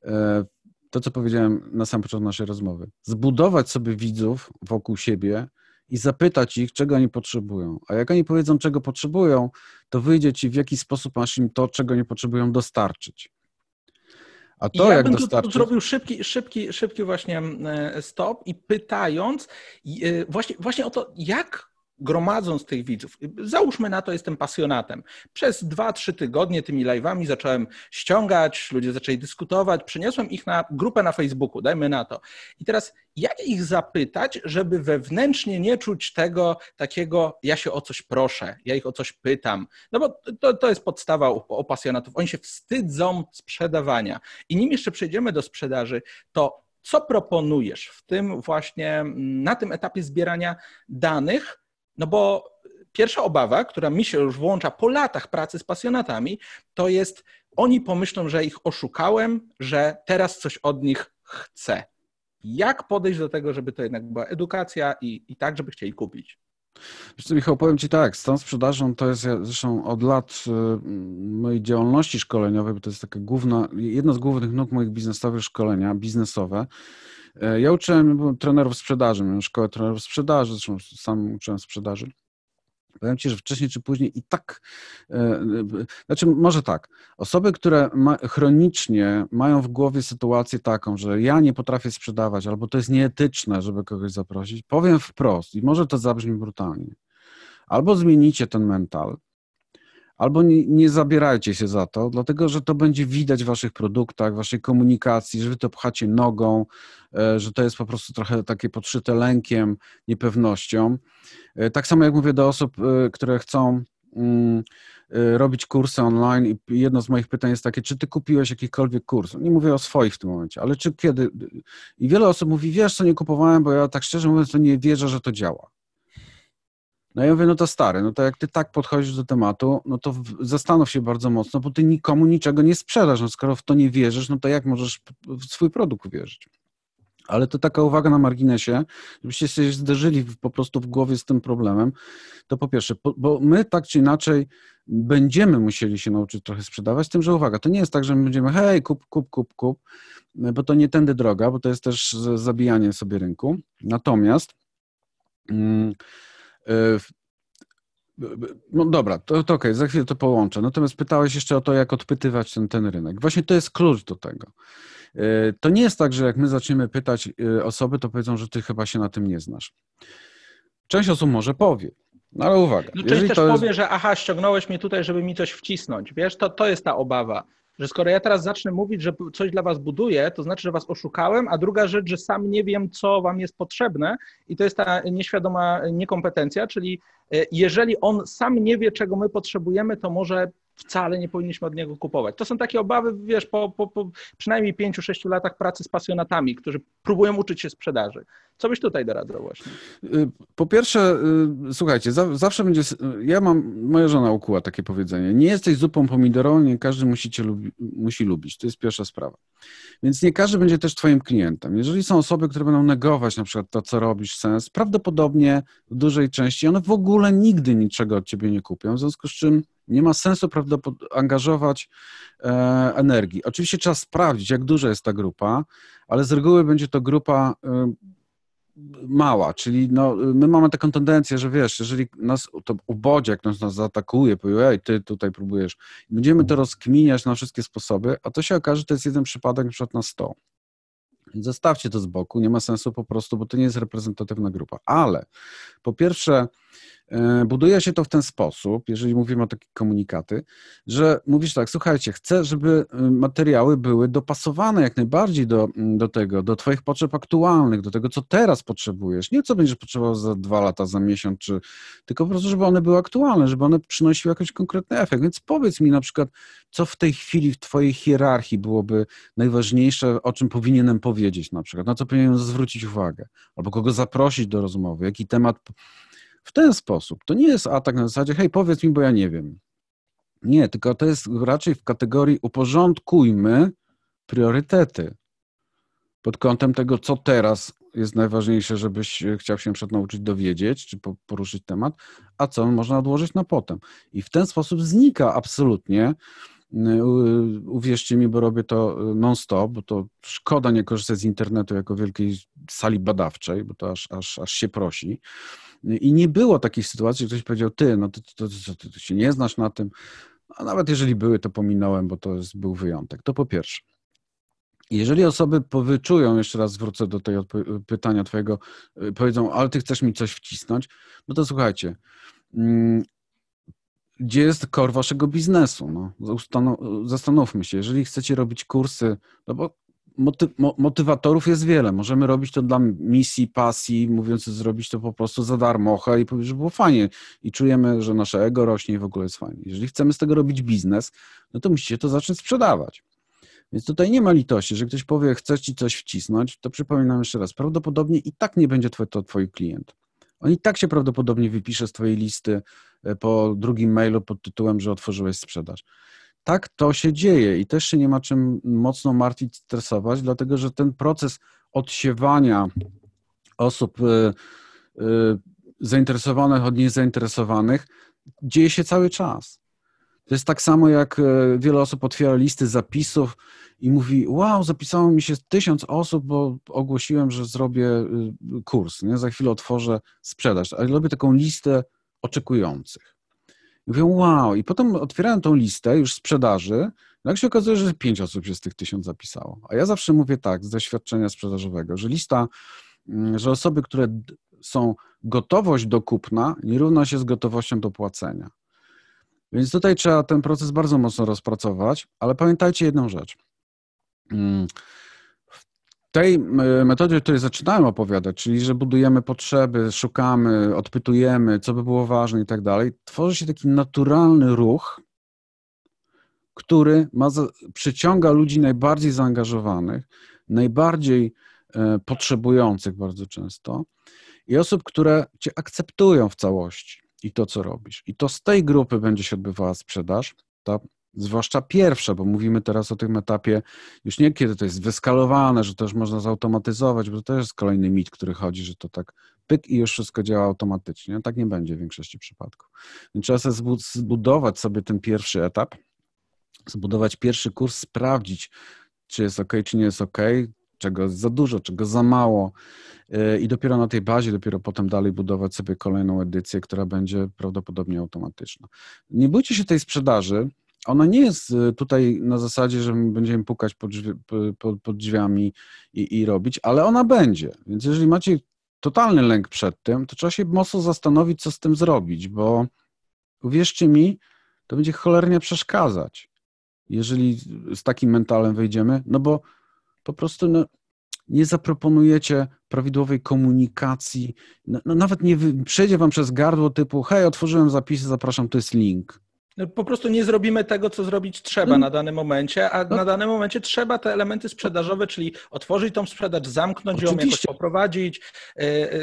B: e, to, co powiedziałem na sam początku naszej rozmowy. Zbudować sobie widzów wokół siebie i zapytać ich, czego oni potrzebują. A jak oni powiedzą, czego potrzebują, to wyjdzie ci, w jaki sposób masz im to, czego nie potrzebują, dostarczyć.
A: A to, ja jak bym dostarczyć... tu zrobił szybki, szybki, szybki właśnie e, stop i pytając e, właśnie, właśnie o to, jak gromadząc tych widzów, załóżmy na to, jestem pasjonatem. Przez dwa, trzy tygodnie tymi live'ami zacząłem ściągać, ludzie zaczęli dyskutować, przeniosłem ich na grupę na Facebooku, dajmy na to. I teraz jak ich zapytać, żeby wewnętrznie nie czuć tego takiego, ja się o coś proszę, ja ich o coś pytam. No bo to, to jest podstawa u, u pasjonatów. Oni się wstydzą sprzedawania. I nim jeszcze przejdziemy do sprzedaży, to co proponujesz w tym właśnie, na tym etapie zbierania danych, no bo pierwsza obawa, która mi się już włącza po latach pracy z pasjonatami, to jest oni pomyślą, że ich oszukałem, że teraz coś od nich chcę. Jak podejść do tego, żeby to jednak była edukacja i, i tak, żeby chcieli kupić?
B: Wiesz co, Michał, powiem Ci tak, z tą sprzedażą to jest zresztą od lat y, mojej działalności szkoleniowej, bo to jest taka główna, jedna z głównych nóg moich biznesowych szkolenia, biznesowe. E, ja uczyłem trenerów sprzedaży, miałem szkołę trenerów sprzedaży, zresztą sam uczyłem sprzedaży. Powiem Ci, że wcześniej czy później i tak, e, znaczy może tak, osoby, które ma, chronicznie mają w głowie sytuację taką, że ja nie potrafię sprzedawać, albo to jest nieetyczne, żeby kogoś zaprosić, powiem wprost i może to zabrzmi brutalnie. Albo zmienicie ten mental, albo nie, nie, zabierajcie się za to, dlatego że to będzie widać w waszych produktach, waszej komunikacji, że wy to pchacie nogą, e, że to jest po prostu trochę takie podszyte lękiem, niepewnością. E, tak samo jak mówię do osób, e, które chcą mm, robić kursy online i jedno z moich pytań jest takie, czy ty kupiłeś jakikolwiek kurs? Nie mówię o swoich w tym momencie, ale czy kiedy? I wiele osób mówi, wiesz co, nie kupowałem, bo ja tak szczerze mówiąc to nie wierzę, że to działa. No ja mówię, no to stary, no to jak ty tak podchodzisz do tematu, no to zastanów się bardzo mocno, bo ty nikomu niczego nie sprzedasz. No skoro w to nie wierzysz, no to jak możesz w swój produkt uwierzyć? Ale to taka uwaga na marginesie, żebyście się zderzyli po prostu w głowie z tym problemem. To po pierwsze, bo my tak czy inaczej będziemy musieli się nauczyć trochę sprzedawać, z tym, że uwaga, to nie jest tak, że my będziemy hej, kup, kup, kup, kup, bo to nie tędy droga, bo to jest też zabijanie sobie rynku. Natomiast mm, no dobra, to, to okej, okay, za chwilę to połączę. Natomiast pytałeś jeszcze o to, jak odpytywać ten, ten rynek. Właśnie to jest klucz do tego. E, to nie jest tak, że jak my zaczniemy pytać e, osoby, to powiedzą, że ty chyba się na tym nie znasz. Część osób może powie, no ale uwaga.
A: No, część też jest... powie, że aha, ściągnąłeś mnie tutaj, żeby mi coś wcisnąć. Wiesz, to, to jest ta obawa że skoro ja teraz zacznę mówić, że coś dla was buduję, to znaczy, że was oszukałem, a druga rzecz, że sam nie wiem, co wam jest potrzebne i to jest ta nieświadoma niekompetencja, czyli e, jeżeli on sam nie wie, czego my potrzebujemy, to może wcale nie powinniśmy od niego kupować. To są takie obawy, wiesz, po, po, po przynajmniej 5-6 latach pracy z pasjonatami, którzy próbują uczyć się sprzedaży. Co byś tutaj doradzał właśnie?
B: Y, po pierwsze, y, słuchajcie, zawsze będzie, ja mam, moja żona ukuła takie powiedzenie, nie jesteś zupą pomidorową, nie każdy musi cię lubi, musi lubić, to jest pierwsza sprawa. Więc nie każdy będzie też twoim klientem. Jeżeli są osoby, które będą negować na przykład to, co robisz, sens, prawdopodobnie w dużej części one w ogóle nigdy niczego od ciebie nie kupią, w związku z czym nie ma sensu angażować e, energii. Oczywiście trzeba sprawdzić, jak duża jest ta grupa, ale z reguły będzie to grupa e, mała, czyli no, my mamy taką tendencję, że wiesz, jeżeli nas to ubodzie, nas, nas zaatakuje, powie, ej, ty tutaj próbujesz, będziemy to rozkminiać na wszystkie sposoby, a to się okaże, że to jest jeden przypadek na przykład na 100. Więc zostawcie to z boku, nie ma sensu po prostu, bo to nie jest reprezentatywna grupa. Ale po pierwsze, buduje się to w ten sposób, jeżeli mówimy o takie komunikaty, że mówisz tak, słuchajcie, chcę, żeby e, materiały były dopasowane jak najbardziej do, mm, do tego, do Twoich potrzeb aktualnych, do tego, co teraz potrzebujesz. Nie co będziesz potrzebował za dwa lata, za miesiąc, czy tylko po prostu, żeby one były aktualne, żeby one przynosiły jakiś konkretny efekt. Więc powiedz mi na przykład, co w tej chwili w Twojej hierarchii byłoby najważniejsze, o czym powinienem powiedzieć na przykład, na co powinienem zwrócić uwagę, albo kogo zaprosić do rozmowy, jaki temat w ten sposób. To nie jest atak na zasadzie, hej, powiedz mi, bo ja nie wiem. Nie, tylko to jest raczej w kategorii uporządkujmy priorytety pod kątem tego, co teraz jest najważniejsze, żebyś chciał się przed nauczyć dowiedzieć, czy poruszyć temat, a co można odłożyć na potem. I w ten sposób znika absolutnie uwierzcie mi, bo robię to non-stop, bo to szkoda nie korzystać z internetu jako wielkiej sali badawczej, bo to aż, aż, aż się prosi. I nie było takiej sytuacji, że ktoś powiedział, ty, no ty, to, to, to się nie znasz na tym, a nawet jeżeli były, to pominąłem, bo to jest, był wyjątek. To po pierwsze. Jeżeli osoby powyczują, jeszcze raz wrócę do tego pytania twojego, y, powiedzą, ale ty chcesz mi coś wcisnąć, no to słuchajcie, mm, gdzie jest kor waszego biznesu? No, zastanówmy się, jeżeli chcecie robić kursy, no bo moty motywatorów jest wiele. Możemy robić to dla misji, pasji, mówiąc, zrobić to po prostu za darmo, i powiedzieć, że było fajnie i czujemy, że nasze ego rośnie i w ogóle jest fajnie. Jeżeli chcemy z tego robić biznes, no to musicie to zacząć sprzedawać. Więc tutaj nie ma litości, że ktoś powie, chce ci coś wcisnąć, to przypominam jeszcze raz, prawdopodobnie i tak nie będzie to twój klient. On i tak się prawdopodobnie wypisze z twojej listy e, po drugim mailu pod tytułem, że otworzyłeś sprzedaż. Tak to się dzieje i też się nie ma czym mocno martwić, stresować, dlatego że ten proces odsiewania osób e, e, zainteresowanych od niezainteresowanych dzieje się cały czas. To jest tak samo, jak wiele osób otwiera listy zapisów i mówi: Wow, zapisało mi się tysiąc osób, bo ogłosiłem, że zrobię y, kurs. Nie? Za chwilę otworzę sprzedaż, ale robię taką listę oczekujących. I mówię: Wow, i potem otwierałem tą listę już sprzedaży. No jak się okazuje, że pięć osób się z tych tysiąc zapisało. A ja zawsze mówię tak, z doświadczenia sprzedażowego, że lista, mm, że osoby, które są gotowość do kupna, nie równa się z gotowością do płacenia. Więc tutaj trzeba ten proces bardzo mocno rozpracować, ale pamiętajcie jedną rzecz. Mm. W tej metodzie, o której zaczynałem opowiadać, czyli że budujemy potrzeby, szukamy, odpytujemy, co by było ważne i tak dalej, tworzy się taki naturalny ruch, który ma, przyciąga ludzi najbardziej zaangażowanych, najbardziej e, potrzebujących bardzo często i osób, które cię akceptują w całości i to, co robisz. I to z tej grupy będzie się odbywała sprzedaż. Ta Zwłaszcza pierwsze, bo mówimy teraz o tym etapie już nie kiedy to jest wyskalowane, że to już można zautomatyzować, bo to też jest kolejny mit, który chodzi, że to tak pyk i już wszystko działa automatycznie. Tak nie będzie w większości przypadków. Więc trzeba sobie zbudować sobie ten pierwszy etap, zbudować pierwszy kurs, sprawdzić, czy jest ok, czy nie jest ok, czego jest za dużo, czego za mało y, i dopiero na tej bazie, dopiero potem dalej budować sobie kolejną edycję, która będzie prawdopodobnie automatyczna. Nie bójcie się tej sprzedaży, ona nie jest y, tutaj na zasadzie, że będziemy pukać pod, drzwi, pod, pod drzwiami i, i, robić, ale ona będzie. Więc jeżeli macie totalny lęk przed tym, to trzeba się mocno zastanowić, co z tym zrobić, bo uwierzcie mi, to będzie cholernie przeszkadzać, jeżeli z takim mentalem wejdziemy, no bo po prostu no, nie zaproponujecie prawidłowej komunikacji, no, no nawet nie przejdzie wam przez gardło typu hej, otworzyłem zapisy, zapraszam, to jest link.
A: No, po prostu nie zrobimy tego, co zrobić trzeba na danym momencie, a no. na danym momencie trzeba te elementy sprzedażowe, czyli otworzyć tą sprzedaż, zamknąć Oczywiście. ją, jakoś poprowadzić, e, e,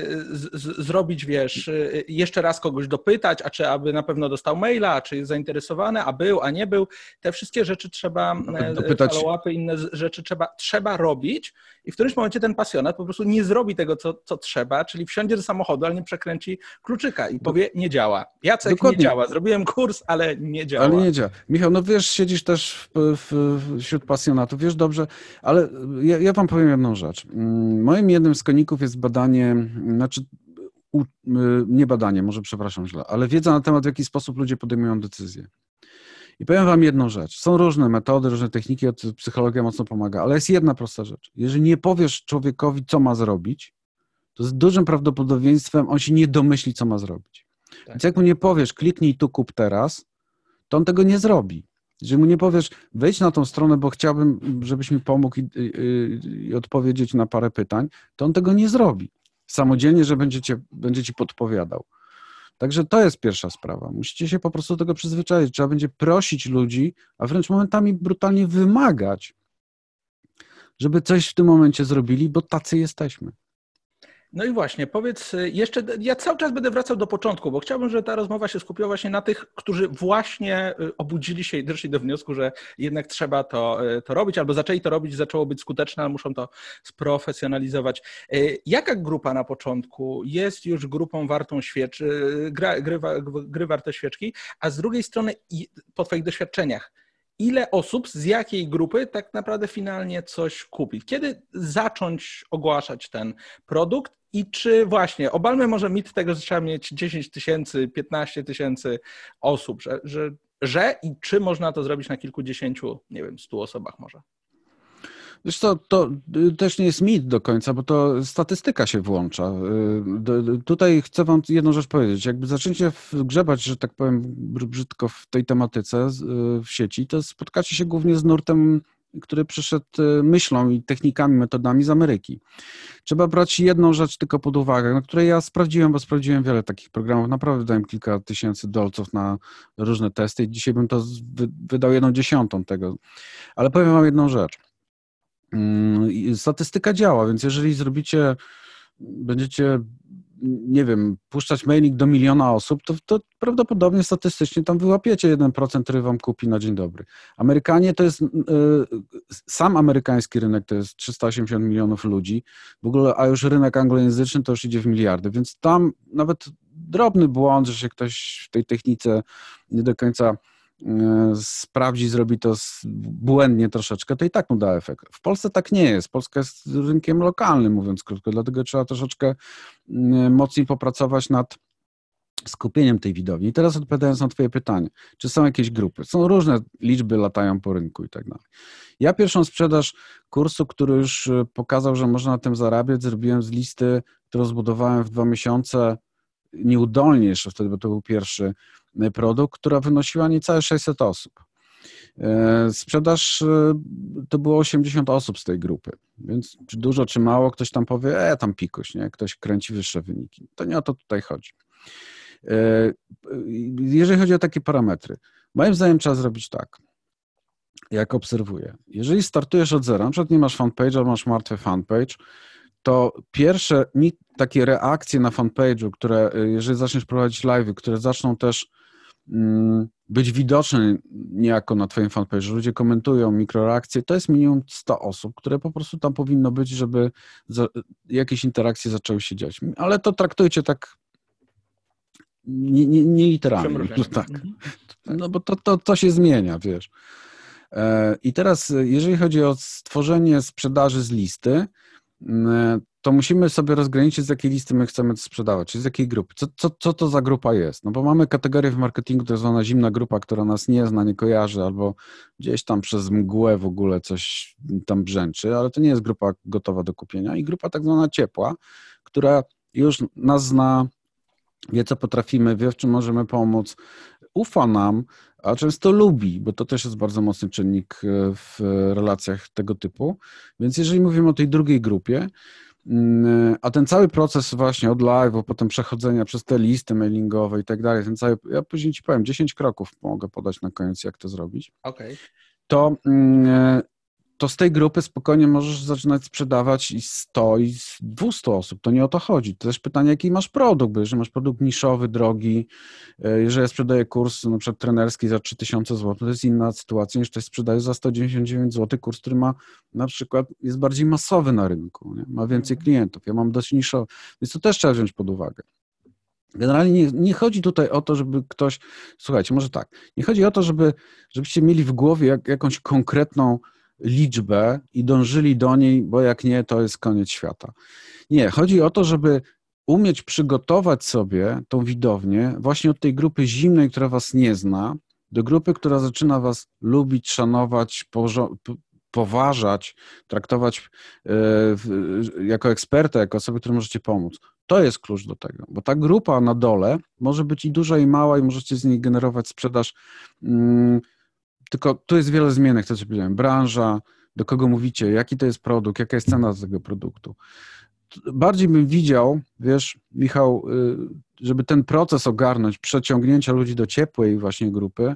A: zrobić, wiesz, e, jeszcze raz kogoś dopytać, a czy aby na pewno dostał maila, a czy jest zainteresowany, a był, a nie był. Te wszystkie rzeczy trzeba, dopytać. follow-upy, inne rzeczy trzeba, trzeba robić i w którymś momencie ten pasjonat po prostu nie zrobi tego, co, co trzeba, czyli wsiądzie do samochodu, ale nie przekręci kluczyka i powie, nie działa. Jacek Dokładnie. nie działa, zrobiłem kurs, ale nie działa.
B: Ale nie działa. Michał, no wiesz, siedzisz też w, w, wśród pasjonatów, wiesz dobrze, ale ja, ja wam powiem jedną rzecz. Mm, moim jednym z koników jest badanie, znaczy u, y, nie badanie, może przepraszam źle, ale wiedza na temat, w jaki sposób ludzie podejmują decyzje. I powiem wam jedną rzecz. Są różne metody, różne techniki, psychologia mocno pomaga, ale jest jedna prosta rzecz. Jeżeli nie powiesz człowiekowi, co ma zrobić, to z dużym prawdopodobieństwem on się nie domyśli, co ma zrobić. Tak. Więc jak mu nie powiesz, kliknij tu, kup teraz, to on tego nie zrobi. Jeżeli mu nie powiesz, wejdź na tą stronę, bo chciałbym, żebyś mi pomógł i, i, i odpowiedzieć na parę pytań, to on tego nie zrobi. Samodzielnie, że będzie, cię, będzie ci podpowiadał. Także to jest pierwsza sprawa. Musicie się po prostu do tego przyzwyczaić. Trzeba będzie prosić ludzi, a wręcz momentami brutalnie wymagać, żeby coś w tym momencie zrobili, bo tacy jesteśmy.
A: No i właśnie, powiedz y, jeszcze, ja cały czas będę wracał do początku, bo chciałbym, żeby ta rozmowa się skupiła właśnie na tych, którzy właśnie y, obudzili się i doszli do wniosku, że jednak trzeba to, y, to robić, albo zaczęli to robić, zaczęło być skuteczne, ale muszą to sprofesjonalizować. Jaka grupa na początku jest już grupą wartą świecz, gry, gry, gry warte świeczki, a z drugiej strony po Twoich doświadczeniach, ile osób z jakiej grupy tak naprawdę finalnie coś kupi. Kiedy zacząć ogłaszać ten produkt i czy właśnie, obalmy może mit tego, że trzeba mieć 10 tysięcy, 15 tysięcy osób, że, że, że i czy można to zrobić na kilkudziesięciu, nie wiem, stu osobach może?
B: Co, to y, też nie jest mit do końca, bo to statystyka się włącza. Y, tutaj chcę wam jedną rzecz powiedzieć. Jakby zaczniecie grzebać, że tak powiem brzydko w tej tematyce y, w sieci, to spotkacie się głównie z nurtem który przyszedł myślą i technikami, metodami z Ameryki. Trzeba brać jedną rzecz tylko pod uwagę, na której ja sprawdziłem, bo sprawdziłem wiele takich programów, naprawdę dałem kilka tysięcy dolców na różne testy i dzisiaj bym to wydał jedną dziesiątą tego. Ale powiem wam jedną rzecz. Mm, statystyka działa, więc jeżeli zrobicie, będziecie, nie wiem, puszczać mailing do miliona osób, to, to prawdopodobnie statystycznie tam wyłapiecie 1%, który wam kupi na dzień dobry. Amerykanie to jest, y, sam amerykański rynek to jest 380 milionów ludzi, w ogóle, a już rynek anglojęzyczny to już idzie w miliardy, więc tam nawet drobny błąd, że się ktoś w tej technice nie do końca sprawdzi, zrobi to błędnie troszeczkę, to i tak mu da efekt. W Polsce tak nie jest. Polska jest rynkiem lokalnym, mówiąc krótko, dlatego trzeba troszeczkę mocniej popracować nad skupieniem tej widowni. I teraz odpowiadając na Twoje pytanie, czy są jakieś grupy? Są różne liczby, latają po rynku i tak dalej. Ja pierwszą sprzedaż kursu, który już e, pokazał, że można na tym zarabiać, zrobiłem z listy, którą zbudowałem w dwa miesiące, nieudolnie jeszcze wtedy, bo to był pierwszy produkt, która wynosiła niecałe 600 osób. E, sprzedaż e, to było 80 osób z tej grupy, więc czy dużo, czy mało, ktoś tam powie, e, tam pikuś, nie? ktoś kręci wyższe wyniki. To nie o to tutaj chodzi. E, jeżeli chodzi o takie parametry, moim zdaniem trzeba zrobić tak, jak obserwuję. Jeżeli startujesz od zera, na przykład nie masz fanpage, albo masz martwy fanpage, to pierwsze takie reakcje na fanpage'u, które, jeżeli zaczniesz prowadzić live'y, które zaczną też być widoczny niejako na Twoim fanpage, ludzie komentują mikroreakcje, to jest minimum 100 osób, które po prostu tam powinno być, żeby jakieś interakcje zaczęły się dziać. Ale to traktujcie tak nie, nie, nie literalnie. Tak. Mhm. No bo to, to, to się zmienia, wiesz. E, I teraz, jeżeli chodzi o stworzenie sprzedaży z listy, mm, to musimy sobie rozgraniczyć, z jakiej listy my chcemy sprzedawać, czy z jakiej grupy. Co, co, co to za grupa jest? No bo mamy kategorię w marketingu, to jest zwana zimna grupa, która nas nie zna, nie kojarzy, albo gdzieś tam przez mgłę w ogóle coś tam brzęczy, ale to nie jest grupa gotowa do kupienia. I grupa tak zwana ciepła, która już nas zna, wie co potrafimy, wie w czym możemy pomóc, ufa nam, a często lubi, bo to też jest bardzo mocny czynnik e, w relacjach tego typu. Więc jeżeli mówimy o tej drugiej grupie, a ten cały proces właśnie od live'u, potem przechodzenia przez te listy mailingowe i tak dalej, ten cały, ja później ci powiem, 10 kroków mogę podać na koniec, jak to zrobić.
A: Okay.
B: To mm, to z tej grupy spokojnie możesz zaczynać sprzedawać i 100, i 200 osób. To nie o to chodzi. To też pytanie, jaki masz produkt, bo jeżeli masz produkt niszowy, drogi, e, jeżeli ja sprzedaję kurs na przykład trenerski za 3000 zł, to jest inna sytuacja niż ktoś sprzedaje za 199 zł kurs, który ma na przykład, jest bardziej masowy na rynku, nie? ma więcej klientów. Ja mam dość niszowy, więc to też trzeba wziąć pod uwagę. Generalnie nie, nie, chodzi tutaj o to, żeby ktoś, słuchajcie, może tak, nie chodzi o to, żeby, żebyście mieli w głowie jak, jakąś konkretną liczbę i dążyli do niej, bo jak nie, to jest koniec świata. Nie, chodzi o to, żeby umieć przygotować sobie tą widownię właśnie od tej grupy zimnej, która was nie zna, do grupy, która zaczyna was lubić, szanować, poważać, traktować e, jako eksperta, jako osobę, której możecie pomóc. To jest klucz do tego, bo ta grupa na dole może być i duża, i mała, i możecie z niej generować sprzedaż mm, tylko tu jest wiele zmiennych, co powiedziałem. Branża, do kogo mówicie, jaki to jest produkt, jaka jest cena tego produktu. Bardziej bym widział, wiesz, Michał, y, żeby ten proces ogarnąć, przeciągnięcia ludzi do ciepłej właśnie grupy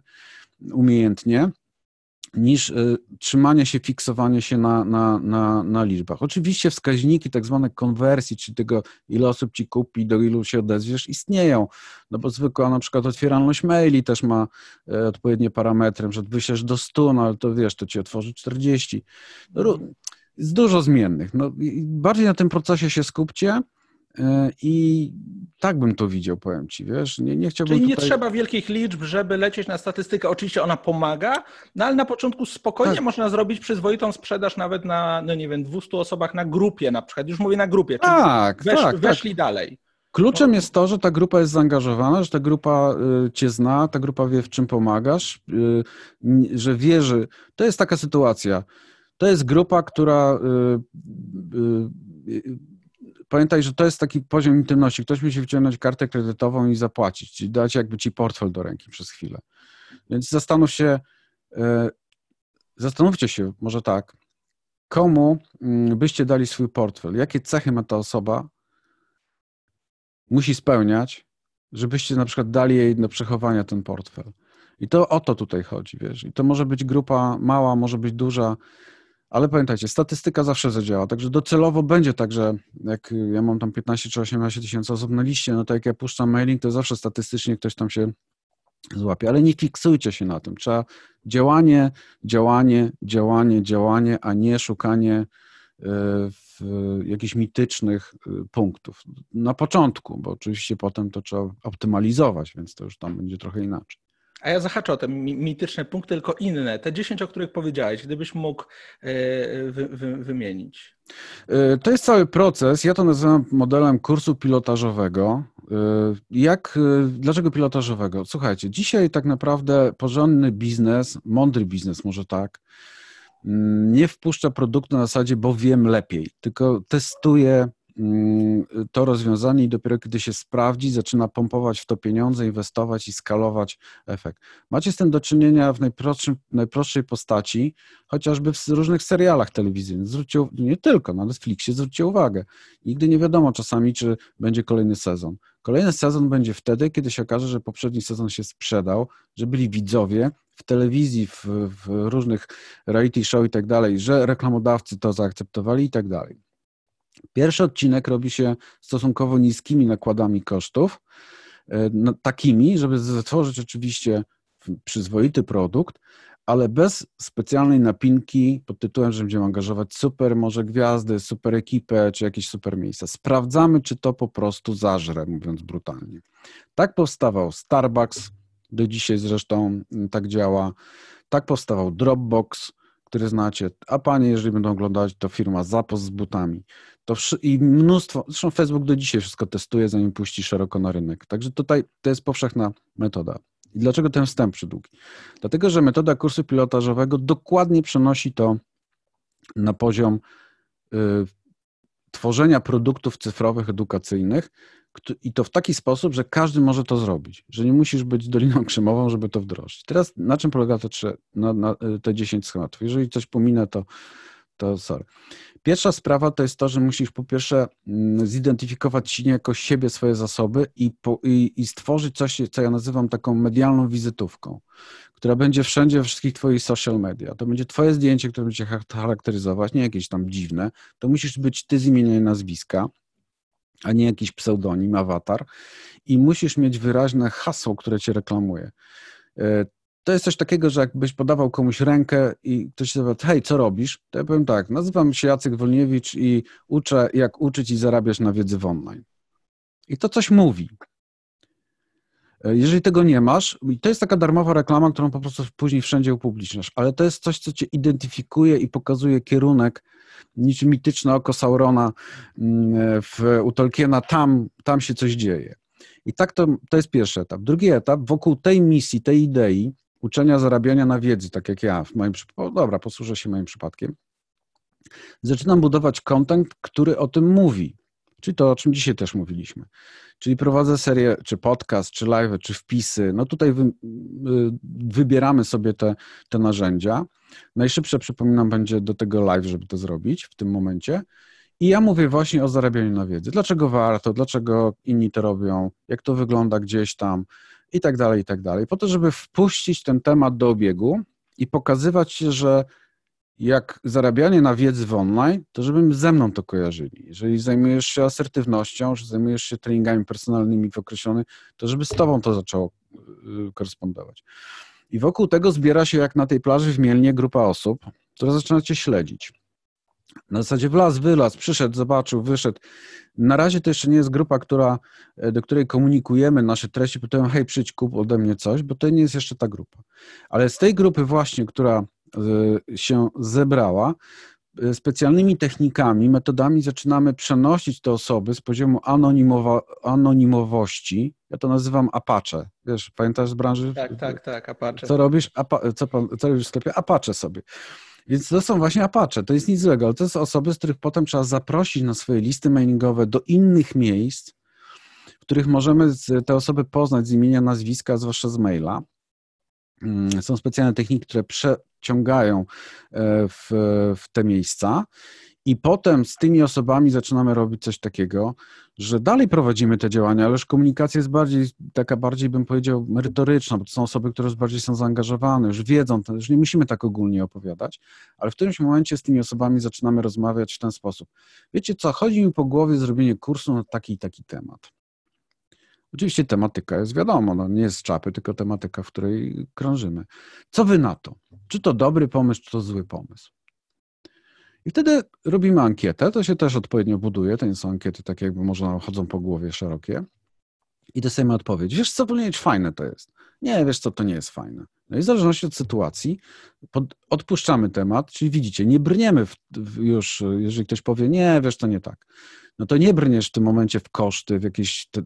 B: umiejętnie, niż y, trzymanie się, fiksowanie się na, na, na, na liczbach. Oczywiście wskaźniki tak zwane konwersji, czyli tego, ile osób ci kupi, do ilu się odezwiesz, istnieją, no bo zwykła na przykład otwieralność maili też ma e, odpowiednie parametry, że wyślesz do 100, no ale to wiesz, to ci otworzy 40. No, jest dużo zmiennych. No, bardziej na tym procesie się skupcie, I tak bym to widział, powiem ci, wiesz, nie, nie chciałbym
A: Czyli nie
B: tutaj...
A: trzeba wielkich liczb, żeby lecieć na statystykę. Oczywiście ona pomaga, no ale na początku spokojnie tak. można zrobić przyzwoitą sprzedaż nawet na, no nie wiem, 200 osobach na grupie na przykład. Już mówię na grupie, czyli tak, wesz, tak, weszli tak. dalej.
B: Kluczem no. jest to, że ta grupa jest zaangażowana, że ta grupa y, cię zna, ta grupa wie, w czym pomagasz, y, że wierzy. To jest taka sytuacja. To jest grupa, która y, pamiętaj, że to jest taki poziom intymności. Ktoś musi wyciągnąć kartę kredytową i zapłacić, czyli dać jakby ci portfel do ręki przez chwilę. Więc zastanów się, e, zastanówcie się, może tak, komu mm, byście dali swój portfel? Jakie cechy ma ta osoba? Musi spełniać, żebyście na przykład dali jej do przechowania ten portfel. I to o to tutaj chodzi, wiesz. I to może być grupa mała, może być duża. Ale pamiętajcie, statystyka zawsze zadziała, także docelowo będzie tak, że jak ja mam tam 15 czy 18 tysięcy osób na liście, no to jak ja puszczam mailing, to zawsze statystycznie ktoś tam się złapie, ale nie fiksujcie się na tym. Trzeba działanie, działanie, działanie, działanie, a nie szukanie e, jakichś mitycznych e, punktów. Na początku, bo oczywiście potem to trzeba optymalizować, więc to już tam będzie trochę inaczej.
A: A ja zahaczę o te mityczne punkty, tylko inne, te 10, o których powiedziałeś, gdybyś mógł e, wy, wy, wymienić.
B: E, to jest cały proces. Ja to nazywam modelem kursu pilotażowego. E, jak, dlaczego pilotażowego? Słuchajcie, dzisiaj tak naprawdę porządny biznes, mądry biznes może tak, mm, nie wpuszcza produktu na zasadzie, bo wiem lepiej, tylko testuje to rozwiązanie i dopiero kiedy się sprawdzi, zaczyna pompować w to pieniądze, inwestować i skalować efekt. Macie z tym do czynienia w najprostszej postaci, chociażby w różnych serialach telewizyjnych. Zwróćcie, nie tylko, na Netflixie zwróćcie uwagę. Nigdy nie wiadomo czasami, czy będzie kolejny sezon. Kolejny sezon będzie wtedy, kiedy się okaże, że poprzedni sezon się sprzedał, że byli widzowie w telewizji, w, w różnych reality show i tak dalej, że reklamodawcy to zaakceptowali i tak dalej. Pierwszy odcinek robi się stosunkowo niskimi nakładami kosztów, e, no, takimi, żeby stworzyć oczywiście przyzwoity produkt, ale bez specjalnej napinki pod tytułem, że będziemy angażować super może gwiazdy, super ekipę, czy jakieś super miejsca. Sprawdzamy, czy to po prostu zażre, mówiąc brutalnie. Tak powstawał Starbucks, do dzisiaj zresztą mm, tak działa. Tak powstawał Dropbox, który znacie, a panie, jeżeli będą oglądać, to firma Zapost z butami. To I mnóstwo, zresztą Facebook do dzisiaj wszystko testuje, zanim puści szeroko na rynek. Także tutaj to jest powszechna metoda. I dlaczego ten wstęp przydługi? Dlatego, że metoda kursu pilotażowego dokładnie przenosi to na poziom y, tworzenia produktów cyfrowych, edukacyjnych i to w taki sposób, że każdy może to zrobić, że nie musisz być Doliną Krzemową, żeby to wdrożyć. Teraz na czym polega te, na, na, te 10 schematów? Jeżeli coś pominę, to, to sorry. Pierwsza sprawa to jest to, że musisz po pierwsze mm, zidentyfikować jako siebie, swoje zasoby i, po, i, i, stworzyć coś, co ja nazywam taką medialną wizytówką, która będzie wszędzie we wszystkich twoich social media. To będzie twoje zdjęcie, które będzie charakteryzować, nie jakieś tam dziwne. To musisz być ty z imienia i nazwiska, a nie jakiś pseudonim, awatar. I musisz mieć wyraźne hasło, które cię reklamuje. E, to jest coś takiego, że jakbyś podawał komuś rękę i ktoś się zapyta, hej, co robisz? To ja powiem tak, nazywam się Jacek Wolniewicz i uczę, jak uczyć i zarabiać na wiedzy w online. I to coś mówi. E, jeżeli tego nie masz, to jest taka darmowa reklama, którą po prostu później wszędzie upubliczniasz, ale to jest coś, co cię identyfikuje i pokazuje kierunek, niczym mityczne oko Saurona mm, w, u Tolkiena, tam, tam się coś dzieje. I tak to, to jest pierwszy etap. Drugi etap, wokół tej misji, tej idei, uczenia zarabiania na wiedzy, tak jak ja w moim przypadku, dobra, posłużę się moim przypadkiem, zaczynam budować content, który o tym mówi. Czyli to, o czym dzisiaj też mówiliśmy. Czyli prowadzę serię, czy podcast, czy live, czy wpisy. No tutaj wy, y, wybieramy sobie te, te narzędzia. Najszybsze, przypominam, będzie do tego live, żeby to zrobić w tym momencie. I ja mówię właśnie o zarabianiu na wiedzy. Dlaczego warto, dlaczego inni to robią, jak to wygląda gdzieś tam, i tak dalej, i tak dalej, po to, żeby wpuścić ten temat do obiegu i pokazywać że jak zarabianie na wiedzy w online, to żebym ze mną to kojarzyli. Jeżeli zajmujesz się asertywnością, że zajmujesz się treningami personalnymi w określonych, to żeby z tobą to zaczęło y, korespondować. I wokół tego zbiera się, jak na tej plaży w Mielnie, grupa osób, która zaczyna cię śledzić. Na zasadzie wlaz, wylaz, przyszedł, zobaczył, wyszedł. Na razie to jeszcze nie jest grupa, która, e, do której komunikujemy nasze treści, pytają, hej, przyjdź, kup ode mnie coś, bo to nie jest jeszcze ta grupa. Ale z tej grupy właśnie, która e, się zebrała, e, specjalnymi technikami, metodami zaczynamy przenosić te osoby z poziomu anonimowa, anonimowości. Ja to nazywam Apache. Wiesz, pamiętasz z branży?
A: Tak, tak, tak, Apache.
B: Co robisz? Apa, co, co robisz w sklepie? Apache sobie. Więc to są właśnie Apache, to jest nic złego, ale to są osoby, z których potem trzeba zaprosić na swoje listy mailingowe do innych miejsc, w których możemy te osoby poznać z imienia, nazwiska, zwłaszcza z maila. Mm, są specjalne techniki, które przeciągają e, w, w te miejsca i potem z tymi osobami zaczynamy robić coś takiego, że dalej prowadzimy te działania, ale już komunikacja jest bardziej, taka bardziej bym powiedział merytoryczna, bo to są osoby, które już bardziej są zaangażowane, już wiedzą, to już nie musimy tak ogólnie opowiadać, ale w którymś momencie z tymi osobami zaczynamy rozmawiać w ten sposób. Wiecie co, chodzi mi po głowie zrobienie kursu na taki i taki temat. Oczywiście tematyka jest wiadomo, no nie jest czapy, tylko tematyka, w której krążymy. Co wy na to? Czy to dobry pomysł, czy to zły pomysł? I wtedy robimy ankietę, to się też odpowiednio buduje, to nie są ankiety takie jakby można chodzą po głowie szerokie. I dostajemy odpowiedź, wiesz co, powinieneś fajne to jest. Nie, wiesz co, to nie jest fajne. No i w zależności od sytuacji pod, odpuszczamy temat, czyli widzicie, nie brniemy w, w już, jeżeli ktoś powie, nie, wiesz, to nie tak. No to nie brniesz w tym momencie w koszty, w jakieś te,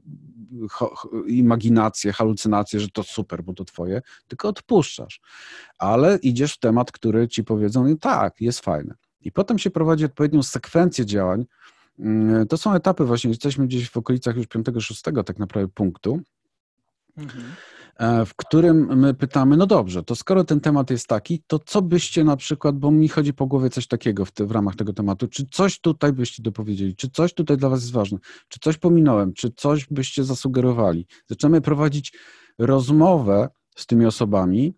B: ho, imaginacje, halucynacje, że to super, bo to twoje, tylko odpuszczasz. Ale idziesz w temat, który ci powiedzą, tak, jest fajne. I potem się prowadzi odpowiednią sekwencję działań. Mm, to są etapy właśnie, jesteśmy gdzieś w okolicach już 5-6 tak naprawdę punktu, mhm. E, w którym my pytamy, no dobrze, to skoro ten temat jest taki, to co byście na przykład, bo mi chodzi po głowie coś takiego w, te, w ramach tego tematu, czy coś tutaj byście dopowiedzieli, czy coś tutaj dla was jest ważne, czy coś pominąłem, czy coś byście zasugerowali. Zaczynamy prowadzić rozmowę z tymi osobami,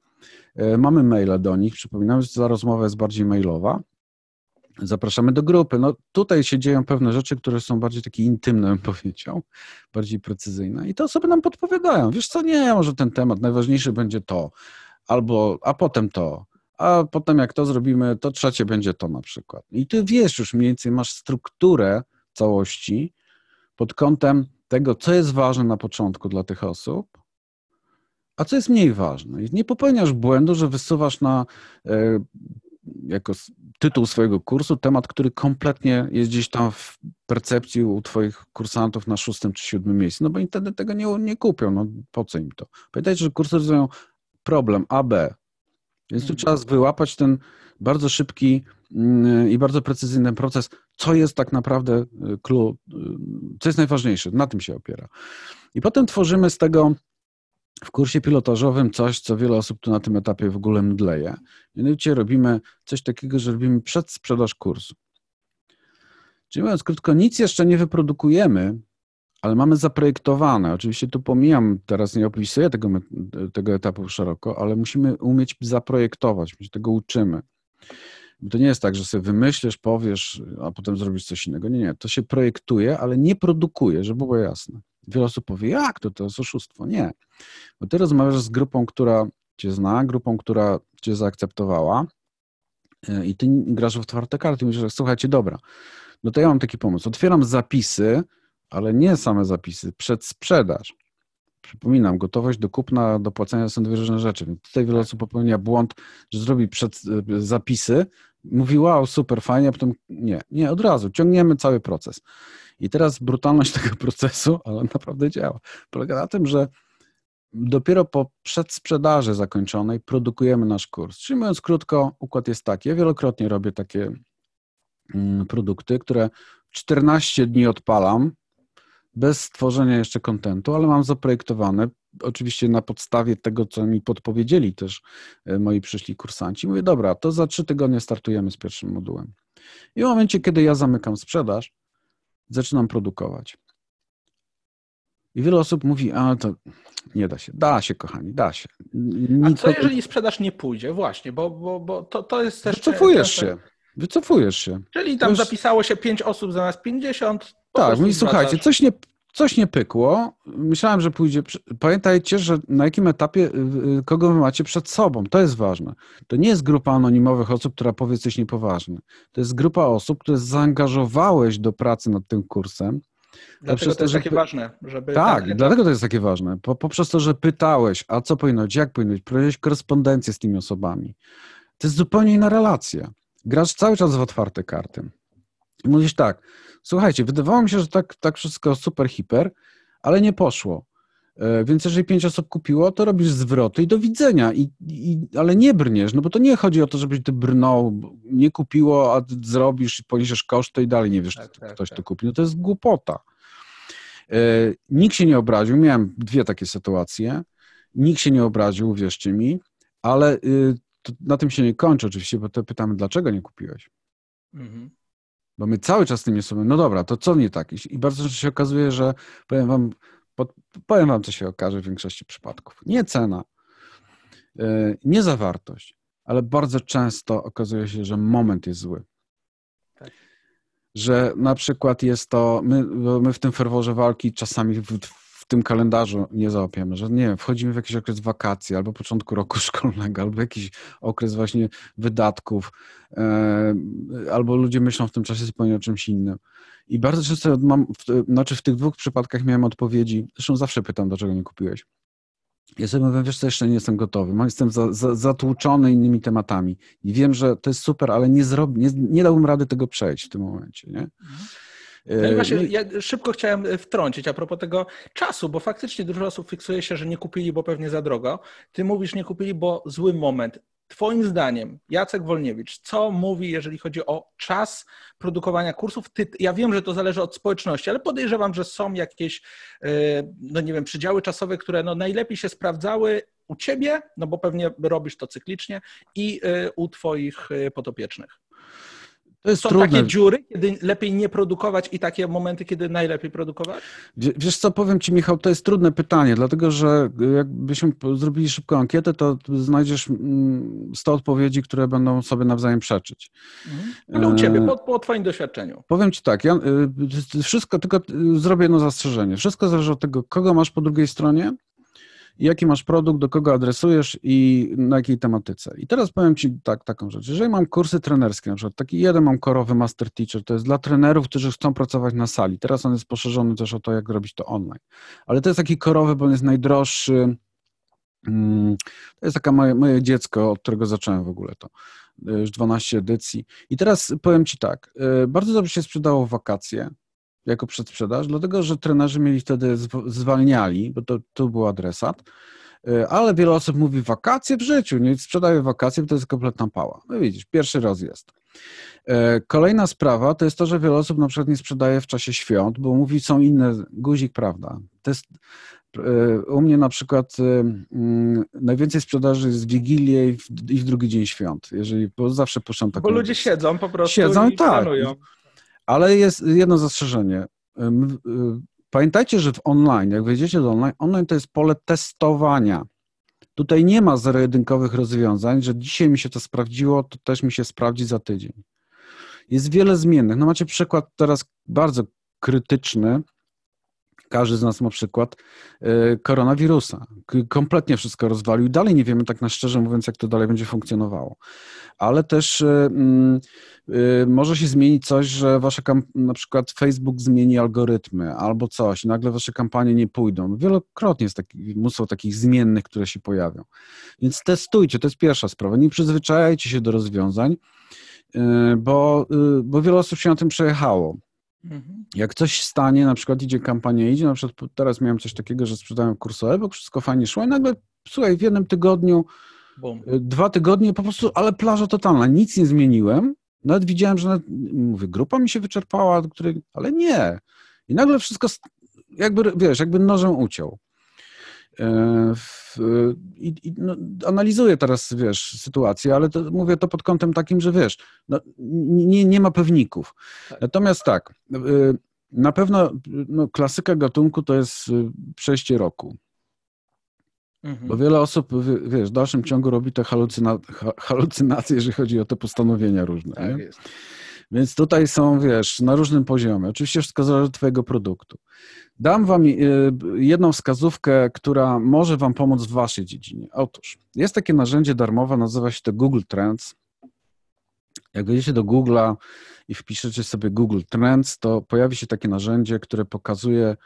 B: e, mamy maile do nich, przypominam, że ta rozmowa jest bardziej mailowa, zapraszamy do grupy. No tutaj się dzieją pewne rzeczy, które są bardziej takie intymne, bym powiedział, bardziej precyzyjne i te osoby nam podpowiadają. Wiesz co, nie, może ten temat, najważniejszy będzie to, albo, a potem to, a potem jak to zrobimy, to trzecie będzie to na przykład. I ty wiesz już mniej więcej, masz strukturę całości pod kątem tego, co jest ważne na początku dla tych osób, a co jest mniej ważne. I nie popełniasz błędu, że wysuwasz na e, jako tytuł swojego kursu temat, który kompletnie jest gdzieś tam w percepcji u Twoich kursantów na szóstym czy siódmym miejscu, no bo internet tego nie, nie kupią, no po co im to? Pamiętajcie, że kursy rozwiązują problem A, B, więc tu mhm. trzeba wyłapać ten bardzo szybki mm, i bardzo precyzyjny proces, co jest tak naprawdę clue, y, co jest najważniejsze, na tym się opiera. I potem tworzymy z tego w kursie pilotażowym coś, co wiele osób tu na tym etapie w ogóle mdleje. Mianowicie robimy coś takiego, że robimy przedsprzedaż kursu. Czyli mówiąc krótko, nic jeszcze nie wyprodukujemy, ale mamy zaprojektowane. Oczywiście tu pomijam, teraz nie opisuję tego, tego etapu szeroko, ale musimy umieć zaprojektować, my się tego uczymy. Bo to nie jest tak, że sobie wymyślisz, powiesz, a potem zrobisz coś innego. Nie, nie. To się projektuje, ale nie produkuje, żeby było jasne. Wiele osób powie, jak to, to jest oszustwo. Nie. Bo ty rozmawiasz z grupą, która cię zna, grupą, która cię zaakceptowała e, i ty grasz w otwarte karty i mówisz, słuchajcie, dobra, no to ja mam taki pomysł. Otwieram zapisy, ale nie same zapisy, przed sprzedaż. Przypominam, gotowość do kupna, do płacenia są dwie różne rzeczy. Więc tutaj wiele osób popełnia błąd, że zrobi przed e, zapisy, mówi wow, super, fajnie, a potem nie, nie, od razu, ciągniemy cały proces. I teraz brutalność tego procesu, ale on naprawdę działa, polega na tym, że dopiero po przedsprzedaży zakończonej produkujemy nasz kurs. Czyli mówiąc krótko, układ jest taki. Ja wielokrotnie robię takie mm, produkty, które 14 dni odpalam, bez stworzenia jeszcze kontentu, ale mam zaprojektowane, oczywiście na podstawie tego, co mi podpowiedzieli też e, moi przyszli kursanci. Mówię, dobra, to za trzy tygodnie startujemy z pierwszym modułem. I w momencie, kiedy ja zamykam sprzedaż, zaczynam produkować. I wiele osób mówi, a to nie da się. Da się, kochani, da się.
A: A co jeżeli sprzedaż nie pójdzie? Właśnie, bo, bo, bo to, to jest też...
B: Wycofujesz się. Wycofujesz się.
A: Czyli tam zapisało się 5 osób zamiast 50.
B: Tak, mówi, słuchajcie, coś nie, coś nie pykło. Myślałem, że pójdzie. Pamiętajcie, że na jakim etapie, y, y, kogo wy macie przed sobą. To jest ważne. To nie jest grupa anonimowych osób, która powie coś niepoważne. To jest grupa osób, które zaangażowałeś do pracy nad tym kursem.
A: Dlatego to jest takie ważne, żeby...
B: Tak, etap... dlatego to jest takie ważne. Poprzez to, że pytałeś, a co powinno być, jak powinno być, prowadziłeś korespondencję z tymi osobami. To jest zupełnie inna relacja. Grasz cały czas w otwarte karty. I mówisz tak, słuchajcie, wydawało mi się, że tak, tak wszystko super, hiper, ale nie poszło. E, więc jeżeli pięć osób kupiło, to robisz zwroty i do widzenia, I, i, ale nie brniesz, no bo to nie chodzi o to, żebyś ty brnął, nie kupiło, a zrobisz, poniesiesz koszty i dalej nie wiesz, tak, tak, ktoś tak. to kupi. No to jest głupota. E, nikt się nie obraził, miałem dwie takie sytuacje, nikt się nie obraził, wierzcie mi, ale y, na tym się nie kończy oczywiście, bo to pytamy, dlaczego nie kupiłeś? Mhm. Bo my cały czas tym nie sobie, no dobra, to co nie tak? I bardzo często się okazuje, że powiem wam, powiem wam, co się okaże w większości przypadków. Nie cena, yy, nie zawartość, ale bardzo często okazuje się, że moment jest zły. Tak. Że na przykład jest to, my, my w tym ferworze walki czasami w, w tym kalendarzu nie załapiemy, że nie wchodzimy w jakiś okres wakacji albo początku roku szkolnego, albo jakiś okres właśnie wydatków, e, albo ludzie myślą w tym czasie zupełnie o czymś innym. I bardzo często mam, w, znaczy w tych dwóch przypadkach miałem odpowiedzi, zresztą zawsze pytam, dlaczego nie kupiłeś. Ja sobie mówię, wiesz co, jeszcze nie jestem gotowy, jestem za, za, zatłuczony innymi tematami i wiem, że to jest super, ale nie, nie, nie dałbym rady tego przejść w tym momencie, nie? Mhm.
A: No właśnie, ja szybko chciałem e, wtrącić a propos tego czasu, bo faktycznie dużo osób fiksuje się, że nie kupili, bo pewnie za drogo. Ty mówisz, nie kupili, bo zły moment. Twoim zdaniem, Jacek Wolniewicz, co mówi, jeżeli chodzi o czas produkowania kursów? Ty, ja wiem, że to zależy od społeczności, ale podejrzewam, że są jakieś, e, no nie wiem, przydziały czasowe, które no najlepiej się sprawdzały u ciebie, no bo pewnie robisz to cyklicznie, i e, u twoich potopiecznych. To jest Są trudne. takie dziury, kiedy lepiej nie produkować i takie momenty, kiedy najlepiej produkować?
B: Wiesz co, powiem Ci Michał, to jest trudne pytanie, dlatego że jakbyśmy zrobili szybką ankietę, to znajdziesz 100 mm, odpowiedzi, które będą sobie nawzajem przeczyć.
A: Mhm. Ale u Ciebie, e, po, po Twoim doświadczeniu.
B: Powiem Ci tak, ja wszystko, tylko zrobię jedno zastrzeżenie. Wszystko zależy od tego, kogo masz po drugiej stronie, jaki masz produkt, do kogo adresujesz i na jakiej tematyce. I teraz powiem Ci tak, taką rzecz. Jeżeli mam kursy trenerskie, na przykład taki jeden mam korowy Master Teacher, to jest dla trenerów, którzy chcą pracować na sali. Teraz on jest poszerzony też o to, jak robić to online. Ale to jest taki korowy, bo on jest najdroższy. Mm, to jest taka moje, moje dziecko, od którego zacząłem w ogóle to. Już 12 edycji. I teraz powiem Ci tak, y, bardzo dobrze się sprzedało w wakacje, jako przedsprzedaż, dlatego że trenerzy mieli wtedy zwalniali, bo to, to był adresat, y, ale wiele osób mówi wakacje w życiu, nie sprzedaję wakacje, bo to jest kompletna pała. No widzisz, pierwszy raz jest. Y, kolejna sprawa to jest to, że wiele osób na przykład nie sprzedaje w czasie świąt, bo mówi, są inne, guzik, prawda. To jest, y, u mnie na przykład mm, najwięcej sprzedaży jest w Wigilię i w, i w drugi dzień świąt, jeżeli, bo zawsze puszczam taką...
A: Bo ludzie siedzą po prostu
B: siedzą, i tak. planują. Ale jest jedno zastrzeżenie. Y, pamiętajcie, że w online, jak wejdziecie do online, online to jest pole testowania. Tutaj nie ma zero-jedynkowych rozwiązań, że dzisiaj mi się to sprawdziło, to też mi się sprawdzi za tydzień. Jest wiele zmiennych. No macie przykład teraz bardzo krytyczny, każdy z nas ma przykład y, koronawirusa. Kompletnie wszystko rozwalił. Dalej nie wiemy, tak na szczerze mówiąc, jak to dalej będzie funkcjonowało. Ale też y, mm, y, może się zmienić coś, że wasze na przykład Facebook zmieni algorytmy albo coś, nagle wasze kampanie nie pójdą. Wielokrotnie jest taki, mnóstwo takich zmiennych, które się pojawią. Więc testujcie, to jest pierwsza sprawa. Nie przyzwyczajajcie się do rozwiązań, bo, bo wiele osób się na tym przejechało. Mhm. Jak coś stanie, na przykład idzie kampania, idzie, na przykład teraz miałem coś takiego, że sprzedałem kursy bo wszystko fajnie szło i nagle, słuchaj, w jednym tygodniu. Y, dwa tygodnie, po prostu, ale plaża totalna, nic nie zmieniłem, nawet widziałem, że, nawet, mówię, grupa mi się wyczerpała, której, ale nie. I nagle wszystko, jakby, wiesz, jakby nożem uciął. E, I, i no, analizuję teraz, wiesz, sytuację, ale to, mówię to pod kątem takim, że wiesz, no, nie, nie ma pewników. Tak. Natomiast tak, e, Na pewno no, klasyka gatunku to jest y, przejście roku. Mhm. Bo wiele osób, wiesz, w dalszym ciągu robi te halucyna, halucynacje, jeżeli chodzi o te postanowienia różne. Tak jest. Więc tutaj są, wiesz, na różnym poziomie. Oczywiście wszystko zależy od Twojego produktu. Dam Wam y, jedną wskazówkę, która może Wam pomóc w Waszej dziedzinie. Otóż jest takie narzędzie darmowe, nazywa się to Google Trends. Jak wejdziecie do Google'a i wpiszecie sobie Google Trends, to pojawi się takie narzędzie, które pokazuje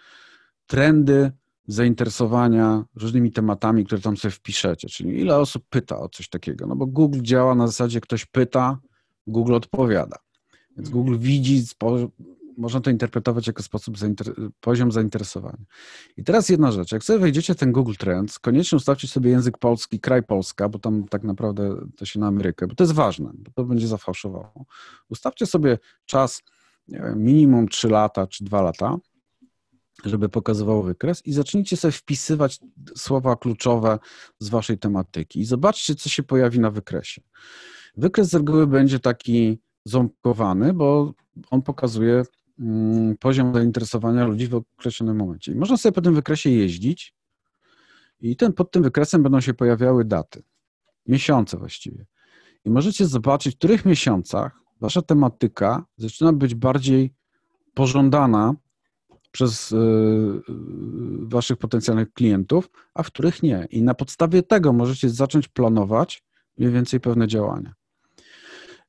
B: trendy zainteresowania różnymi tematami, które tam sobie wpiszecie. Czyli ile osób pyta o coś takiego. No bo Google działa na zasadzie ktoś pyta, Google odpowiada. Więc. Google widzi, można to interpretować jako sposób zainter poziom zainteresowania. I teraz jedna rzecz, jak sobie wejdziecie ten Google Trends, koniecznie ustawcie sobie język polski, kraj Polska, bo tam tak naprawdę to się na Amerykę, bo to jest ważne, bo to będzie zafałszowało. Ustawcie sobie czas wiem, minimum 3 lata czy 2 lata, żeby pokazywał wykres i zacznijcie sobie wpisywać słowa kluczowe z waszej tematyki i zobaczcie, co się pojawi na wykresie. Wykres z reguły będzie taki ząbkowany, bo on pokazuje mm, poziom zainteresowania ludzi w określonym momencie. I można sobie po tym wykresie jeździć i ten, pod tym wykresem będą się pojawiały daty, miesiące właściwie. I możecie zobaczyć, w których miesiącach wasza tematyka zaczyna być bardziej pożądana przez y, y, waszych potencjalnych klientów, a w których nie. I na podstawie tego możecie zacząć planować mniej więcej pewne działania.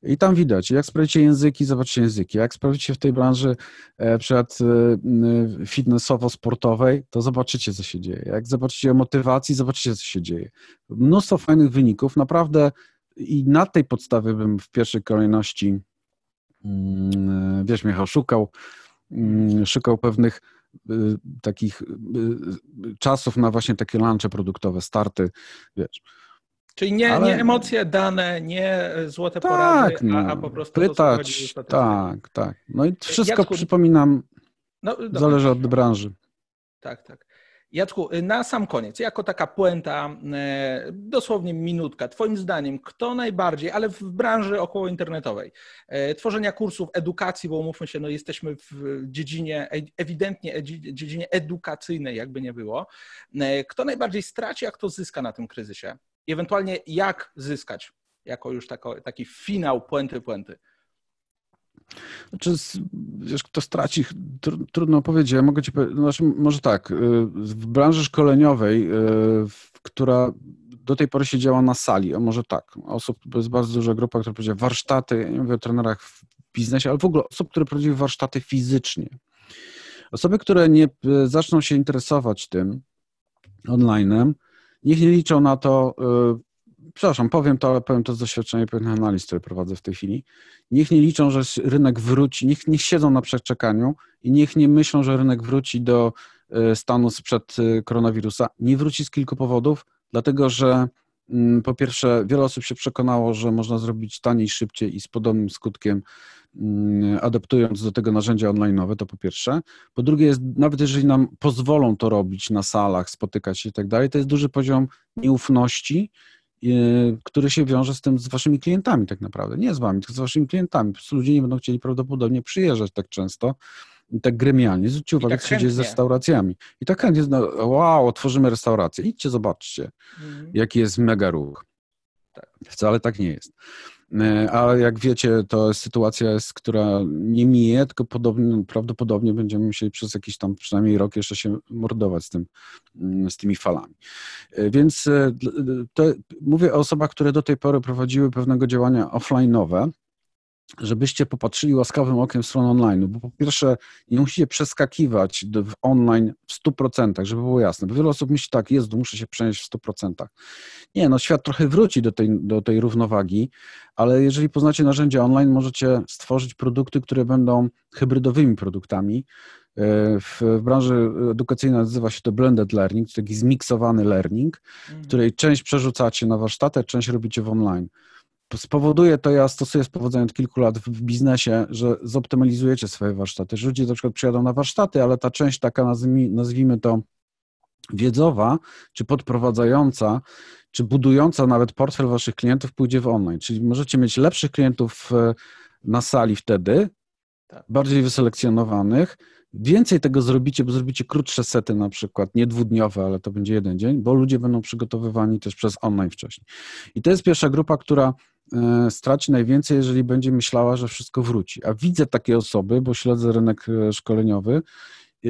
B: I tam widać, jak sprawdzicie języki, zobaczcie języki. Jak sprawdzicie w tej branży e, przed e, fitnessowo-sportowej, to zobaczycie, co się dzieje. Jak zobaczycie o motywacji, zobaczycie, co się dzieje. Mnóstwo fajnych wyników. Naprawdę i na tej podstawie bym w pierwszej kolejności, mm, wiesz, Michał, szukał, mm, szukał pewnych y, takich y, czasów na właśnie takie lunche produktowe, starty, wiesz
A: Czyli nie, Ale... nie emocje, dane, nie złote tak, porady, no. a, a, po prostu
B: pytać. Tak, tak. No i wszystko Jacku, przypominam, no, zależy od branży.
A: Tak, tak. Jacku, na sam koniec, jako taka puenta, e, dosłownie minutka, Twoim zdaniem, kto najbardziej, ale w branży około internetowej, e, tworzenia kursów, edukacji, bo umówmy się, no jesteśmy w dziedzinie, ewidentnie dziedzinie edukacyjnej, jakby nie było, e, kto najbardziej straci, a kto zyska na tym kryzysie? I ewentualnie jak zyskać, jako już tako, taki finał puenty puenty.
B: Znaczy, wiesz, kto straci, trudno powiedzieć. Ja mogę ci powiedzieć, znaczy, może tak, y, w branży szkoleniowej, y, która do tej pory się działa na sali, a może tak, osób, to jest bardzo duża grupa, która prowadzi warsztaty, ja nie mówię o trenerach w biznesie, ale w ogóle osób, które prowadziły warsztaty fizycznie. Osoby, które nie y, zaczną się interesować tym online'em, Niech nie liczą na to, yy, przepraszam, powiem to, ale powiem to z doświadczenia pewnych analiz, które prowadzę w tej chwili. Niech nie liczą, że rynek wróci, niech, niech siedzą na przeczekaniu i niech nie myślą, że rynek wróci do yy, stanu sprzed yy, koronawirusa. Nie wróci z kilku powodów, dlatego że po pierwsze, wiele osób się przekonało, że można zrobić taniej, szybciej i z podobnym skutkiem Mm, adaptując do tego narzędzia online'owe, to po pierwsze. Po drugie, jest, nawet jeżeli nam pozwolą to robić na salach, spotykać się i tak dalej, to jest duży poziom nieufności, yy, który się wiąże z tym, z waszymi klientami tak naprawdę. Nie z wami, tylko z waszymi klientami. Po prostu ludzie nie będą chcieli prawdopodobnie przyjeżdżać tak często, tak gremialnie. Zwróćcie uwagę, tak co się dzieje z restauracjami. I tak chętnie, no, wow, otworzymy restaurację. Idźcie, zobaczcie, mhm. jaki jest mega ruch. Tak. Wcale tak nie jest. E, a jak wiecie, to sytuacja jest, która nie mije, tylko podobnie, prawdopodobnie będziemy musieli przez jakiś tam przynajmniej rok jeszcze się mordować z, tym, mm, z tymi falami. E, więc e, to, mówię o osobach, które do tej pory prowadziły pewnego działania offline'owe, żebyście popatrzyli łaskawym okiem w stronę online, bo po pierwsze nie musicie przeskakiwać w online w 100%, żeby było jasne, bo wiele osób myśli tak, jest, muszę się przenieść w 100%. Nie, no świat trochę wróci do tej, do tej równowagi, ale jeżeli poznacie narzędzia online, możecie stworzyć produkty, które będą hybrydowymi produktami. E, w, w branży edukacyjnej nazywa się to blended learning, to taki zmiksowany learning, w mhm. której część przerzucacie na warsztatę, część robicie w online spowoduje to, ja stosuję z powodzeniem od kilku lat w biznesie, że zoptymalizujecie swoje warsztaty. Że ludzie na przykład przyjadą na warsztaty, ale ta część taka, nazwijmy to wiedzowa, czy podprowadzająca, czy budująca nawet portfel waszych klientów pójdzie w online. Czyli możecie mieć lepszych klientów e, na sali wtedy, tak. bardziej wyselekcjonowanych, więcej tego zrobicie, bo zrobicie krótsze sety na przykład, nie dwudniowe, ale to będzie jeden dzień, bo ludzie będą przygotowywani też przez online wcześniej. I to jest pierwsza grupa, która straci najwięcej, jeżeli będzie myślała, że wszystko wróci. A widzę takie osoby, bo śledzę rynek e, szkoleniowy, e,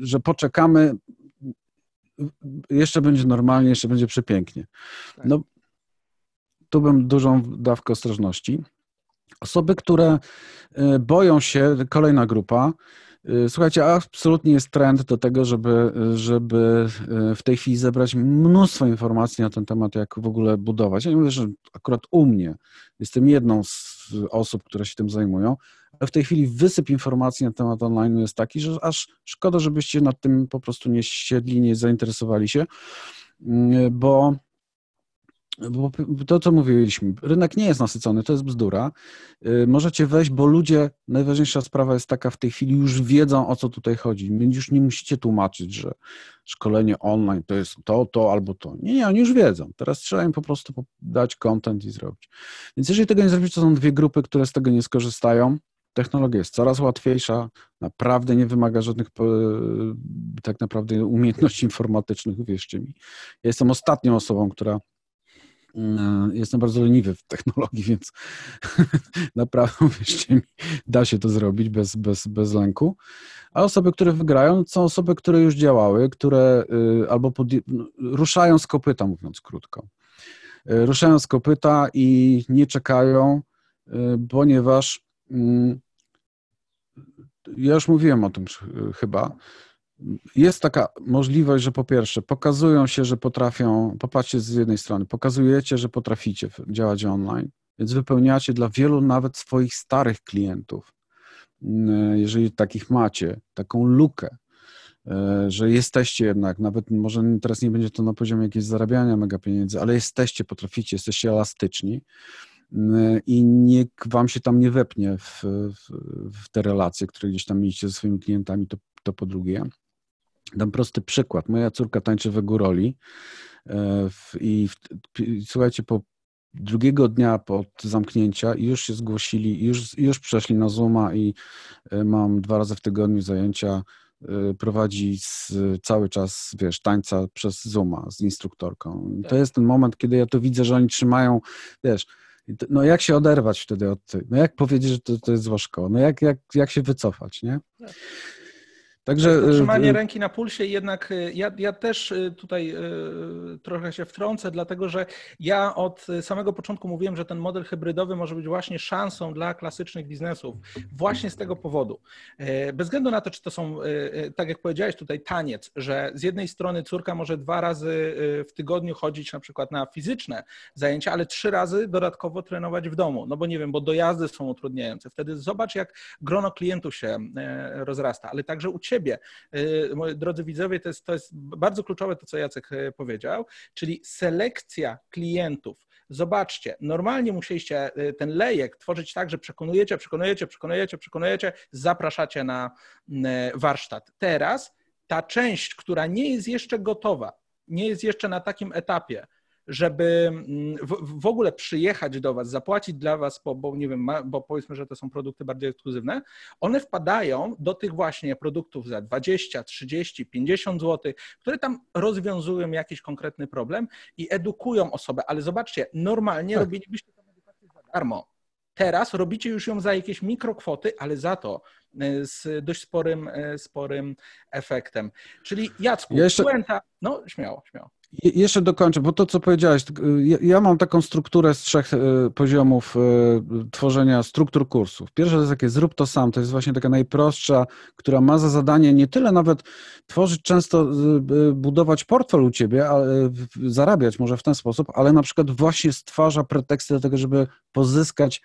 B: że poczekamy, jeszcze będzie normalnie, jeszcze będzie przepięknie. Tak. No, tu bym dużą dawkę ostrożności. Osoby, które boją się, kolejna grupa, słuchajcie, absolutnie jest trend do tego, żeby, żeby y, w tej chwili zebrać mnóstwo informacji na ten temat, jak w ogóle budować. Ja nie mówię, że akurat u mnie jestem jedną z osób, które się tym zajmują, ale w tej chwili wysyp informacji na temat online jest taki, że aż szkoda, żebyście nad tym po prostu nie siedli, nie zainteresowali się, y, bo bo to, co mówiliśmy, rynek nie jest nasycony, to jest bzdura. Y, możecie wejść, bo ludzie, najważniejsza sprawa jest taka, w tej chwili już wiedzą, o co tutaj chodzi. Już nie musicie tłumaczyć, że szkolenie online to jest to, to albo to. Nie, nie, oni już wiedzą. Teraz trzeba im po prostu dać content i zrobić. Więc jeżeli tego nie zrobić, to są dwie grupy, które z tego nie skorzystają. Technologia jest coraz łatwiejsza, naprawdę nie wymaga żadnych tak naprawdę umiejętności informatycznych, uwierzcie mi. Ja jestem ostatnią osobą, która jestem bardzo leniwy w technologii, więc naprawdę, wierzcie mi, da się to zrobić bez, bez, bez lęku. A osoby, które wygrają, są osoby, które już działały, które y, albo pod, no, ruszają z kopyta, mówiąc krótko. Y, ruszają z kopyta i nie czekają, y, ponieważ mm, ja już mówiłem o tym chyba, jest taka możliwość, że po pierwsze pokazują się, że potrafią, popatrzcie z jednej strony, pokazujecie, że potraficie działać online, więc wypełniacie dla wielu nawet swoich starych klientów, mm, jeżeli takich macie, taką lukę, e, że jesteście jednak, nawet może teraz nie będzie to na poziomie jakiegoś zarabiania mega pieniędzy, ale jesteście, potraficie, jesteście elastyczni mm, i nikt wam się tam nie wepnie w, w, w te relacje, które gdzieś tam mieliście ze swoimi klientami, to, to po drugie. Dam prosty przykład. Moja córka tańczy w Góroli e, i, i słuchajcie, po drugiego dnia pod zamknięcia już się zgłosili, już, już przeszli na Zooma i e, mam dwa razy w tygodniu zajęcia e, prowadzi z, cały czas, wiesz, tańca przez Zooma z instruktorką. I to tak. jest ten moment, kiedy ja to widzę, że oni trzymają, wiesz, no jak się oderwać wtedy od tej, no jak powiedzieć, że to, to jest zła szkoła, no jak, jak, jak się wycofać, nie? Tak.
A: Także tak, trzymanie ręki na pulsie jednak y, ja, ja też tutaj trochę się wtrącę, dlatego że ja od samego początku mówiłem, że ten model hybrydowy może być właśnie szansą dla klasycznych biznesów, właśnie z tego powodu. Bez względu na to, czy to są, tak jak powiedziałeś tutaj, taniec, że z jednej strony córka może dwa razy w tygodniu chodzić na przykład na fizyczne zajęcia, ale trzy razy dodatkowo trenować w domu, no bo nie wiem, bo dojazdy są utrudniające. Wtedy zobacz, jak grono klientów się rozrasta, ale także u Ciebie siebie. Moi drodzy widzowie, to jest, to jest bardzo kluczowe to, co Jacek y, powiedział, czyli selekcja klientów. Zobaczcie, normalnie musieliście y, ten lejek tworzyć tak, że przekonujecie, przekonujecie, przekonujecie, przekonujecie, zapraszacie na warsztat. Teraz ta część, która nie jest jeszcze gotowa, nie jest jeszcze na takim etapie, żeby mm, w, w, ogóle przyjechać do Was, zapłacić dla Was, bo, bo nie wiem, bo powiedzmy, że to są produkty bardziej ekskluzywne, one wpadają do tych właśnie produktów za 20, 30, 50 zł, które tam rozwiązują jakiś konkretny problem i edukują osobę. Ale zobaczcie, normalnie tak. robilibyście tę edukację za darmo. Teraz robicie już ją za jakieś mikrokwoty, ale za to e, z dość sporym, e, sporym efektem. Czyli Jacku, ja jeszcze... puenta, no śmiało, śmiało.
B: Jeszcze dokończę, bo to, co powiedziałeś, ja, ja, mam taką strukturę z trzech e, poziomów e, tworzenia struktur kursów. Pierwsze to jest takie zrób to sam, to jest właśnie taka najprostsza, która ma za zadanie nie tyle nawet tworzyć często, budować portfel u ciebie, zarabiać może w ten sposób, ale na przykład właśnie stwarza preteksty do tego, żeby pozyskać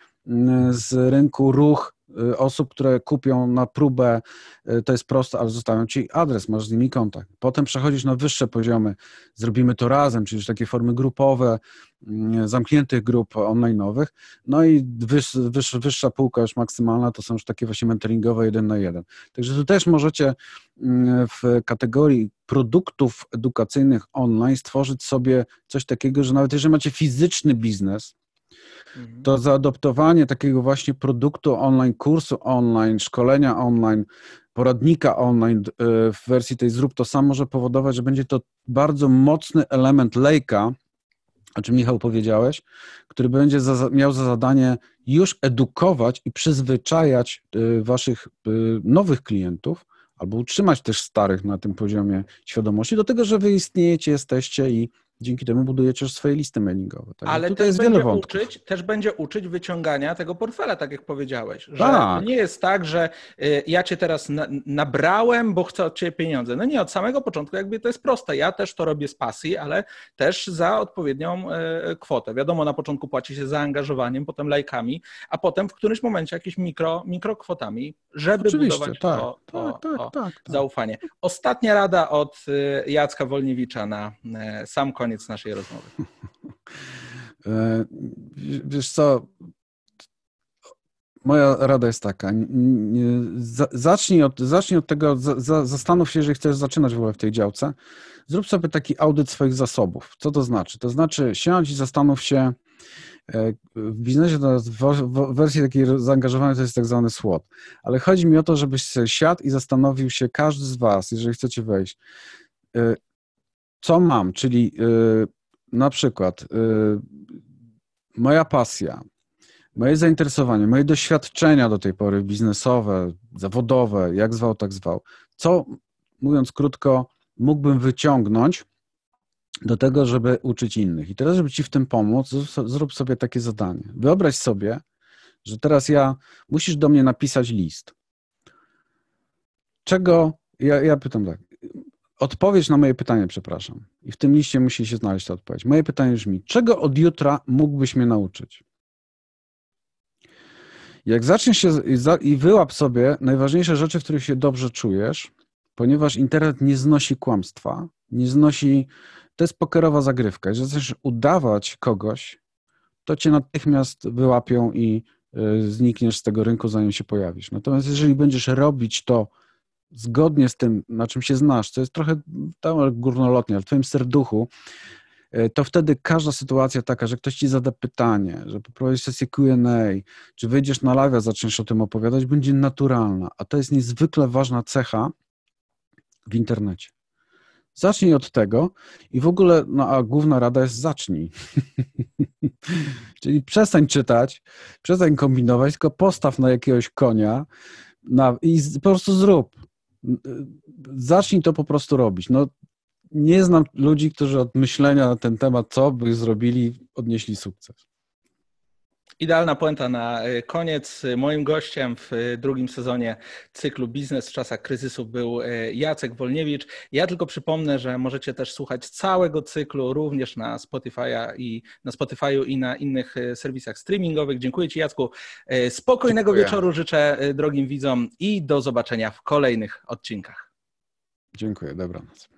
B: z rynku ruch Y, osób, które kupią na próbę, y, to jest proste, ale zostawią ci adres, masz z nimi kontakt. Potem przechodzisz na wyższe poziomy, zrobimy to razem, czyli takie formy grupowe, mm, zamkniętych grup online'owych, no i wyż, wyż, wyższa półka już maksymalna to są już takie właśnie mentoringowe jeden na jeden. Także tu też możecie mm, w kategorii produktów edukacyjnych online stworzyć sobie coś takiego, że nawet jeżeli macie fizyczny biznes. To zaadoptowanie takiego właśnie produktu online, kursu online, szkolenia online poradnika online w wersji tej zrób to sam może powodować, że będzie to bardzo mocny element lejka, o czym Michał powiedziałeś, który będzie za, miał za zadanie już edukować i przyzwyczajać waszych nowych klientów, albo utrzymać też starych na tym poziomie świadomości, do tego, że wy istniejecie, jesteście i Dzięki temu budujecie swoje listy mailingowe.
A: Tak? Ale tutaj też, będzie uczyć, też będzie uczyć wyciągania tego portfela, tak jak powiedziałeś. Że tak. nie jest tak, że y, ja cię teraz nabrałem, bo chcę od ciebie pieniądze. No nie, od samego początku jakby to jest proste. Ja też to robię z pasji, ale też za odpowiednią y, kwotę. Wiadomo, na początku płaci się zaangażowaniem, potem lajkami, a potem w którymś momencie jakimiś mikro, mikrokwotami, żeby Oczywiście, budować tak, to, to, tak, to tak, tak, zaufanie. Ostatnia rada od y, Jacka Wolniewicza na sam koniec koniec naszej rozmowy.
B: E, wiesz co, moja rada jest taka. Zacznij od, zacznij od tego, zastanów się, jeżeli chcesz zaczynać w ogóle w tej działce, zrób sobie taki audyt swoich zasobów. Co to znaczy? To znaczy siądź i zastanów się, e, w biznesie to w wersji takiej zaangażowanej to jest tak zwany SWOT, ale chodzi mi o to, żebyś siadł i zastanowił się, każdy z Was, jeżeli chcecie wejść, e, co mam, czyli y, na przykład y, moja pasja, moje zainteresowanie, moje doświadczenia do tej pory biznesowe, zawodowe, jak zwał, tak zwał, co, mówiąc krótko, mógłbym wyciągnąć do tego, żeby uczyć innych. I teraz, żeby Ci w tym pomóc, zrób sobie takie zadanie. Wyobraź sobie, że teraz ja, musisz do mnie napisać list. Czego, ja, ja pytam tak, Odpowiedź na moje pytanie, przepraszam. I w tym liście musi się znaleźć ta odpowiedź. Moje pytanie brzmi, czego od jutra mógłbyś mnie nauczyć? Jak zaczniesz się i wyłap sobie najważniejsze rzeczy, w których się dobrze czujesz, ponieważ internet nie znosi kłamstwa, nie znosi, to jest pokerowa zagrywka. Jeżeli zaczniesz udawać kogoś, to cię natychmiast wyłapią i y, znikniesz z tego rynku, zanim się pojawisz. Natomiast jeżeli będziesz robić to zgodnie z tym, na czym się znasz, to jest trochę tam górnolotnie, ale w twoim serduchu, e, to wtedy każda sytuacja taka, że ktoś ci zada pytanie, że poprowadzisz sesję Q&A, czy wyjdziesz na live, zaczniesz o tym opowiadać, będzie naturalna, a to jest niezwykle ważna cecha w internecie. Zacznij od tego i w ogóle, no a główna rada jest zacznij. Czyli przestań czytać, przestań kombinować, tylko postaw na jakiegoś konia na, i po prostu zrób zacznij to po prostu robić. No, nie znam ludzi, którzy od myślenia na ten temat, co by zrobili, odnieśli sukces.
A: Idealna puenta na e, koniec. Moim gościem w e, drugim sezonie cyklu Biznes w czasach kryzysu był e, Jacek Wolniewicz. Ja tylko przypomnę, że możecie też słuchać całego cyklu również na Spotify'a i na Spotify'u i na innych serwisach streamingowych. Dziękuję Ci Jacku. Spokojnego Dziękuję. wieczoru życzę drogim widzom i do zobaczenia w kolejnych odcinkach.
B: Dziękuję, dobranoc.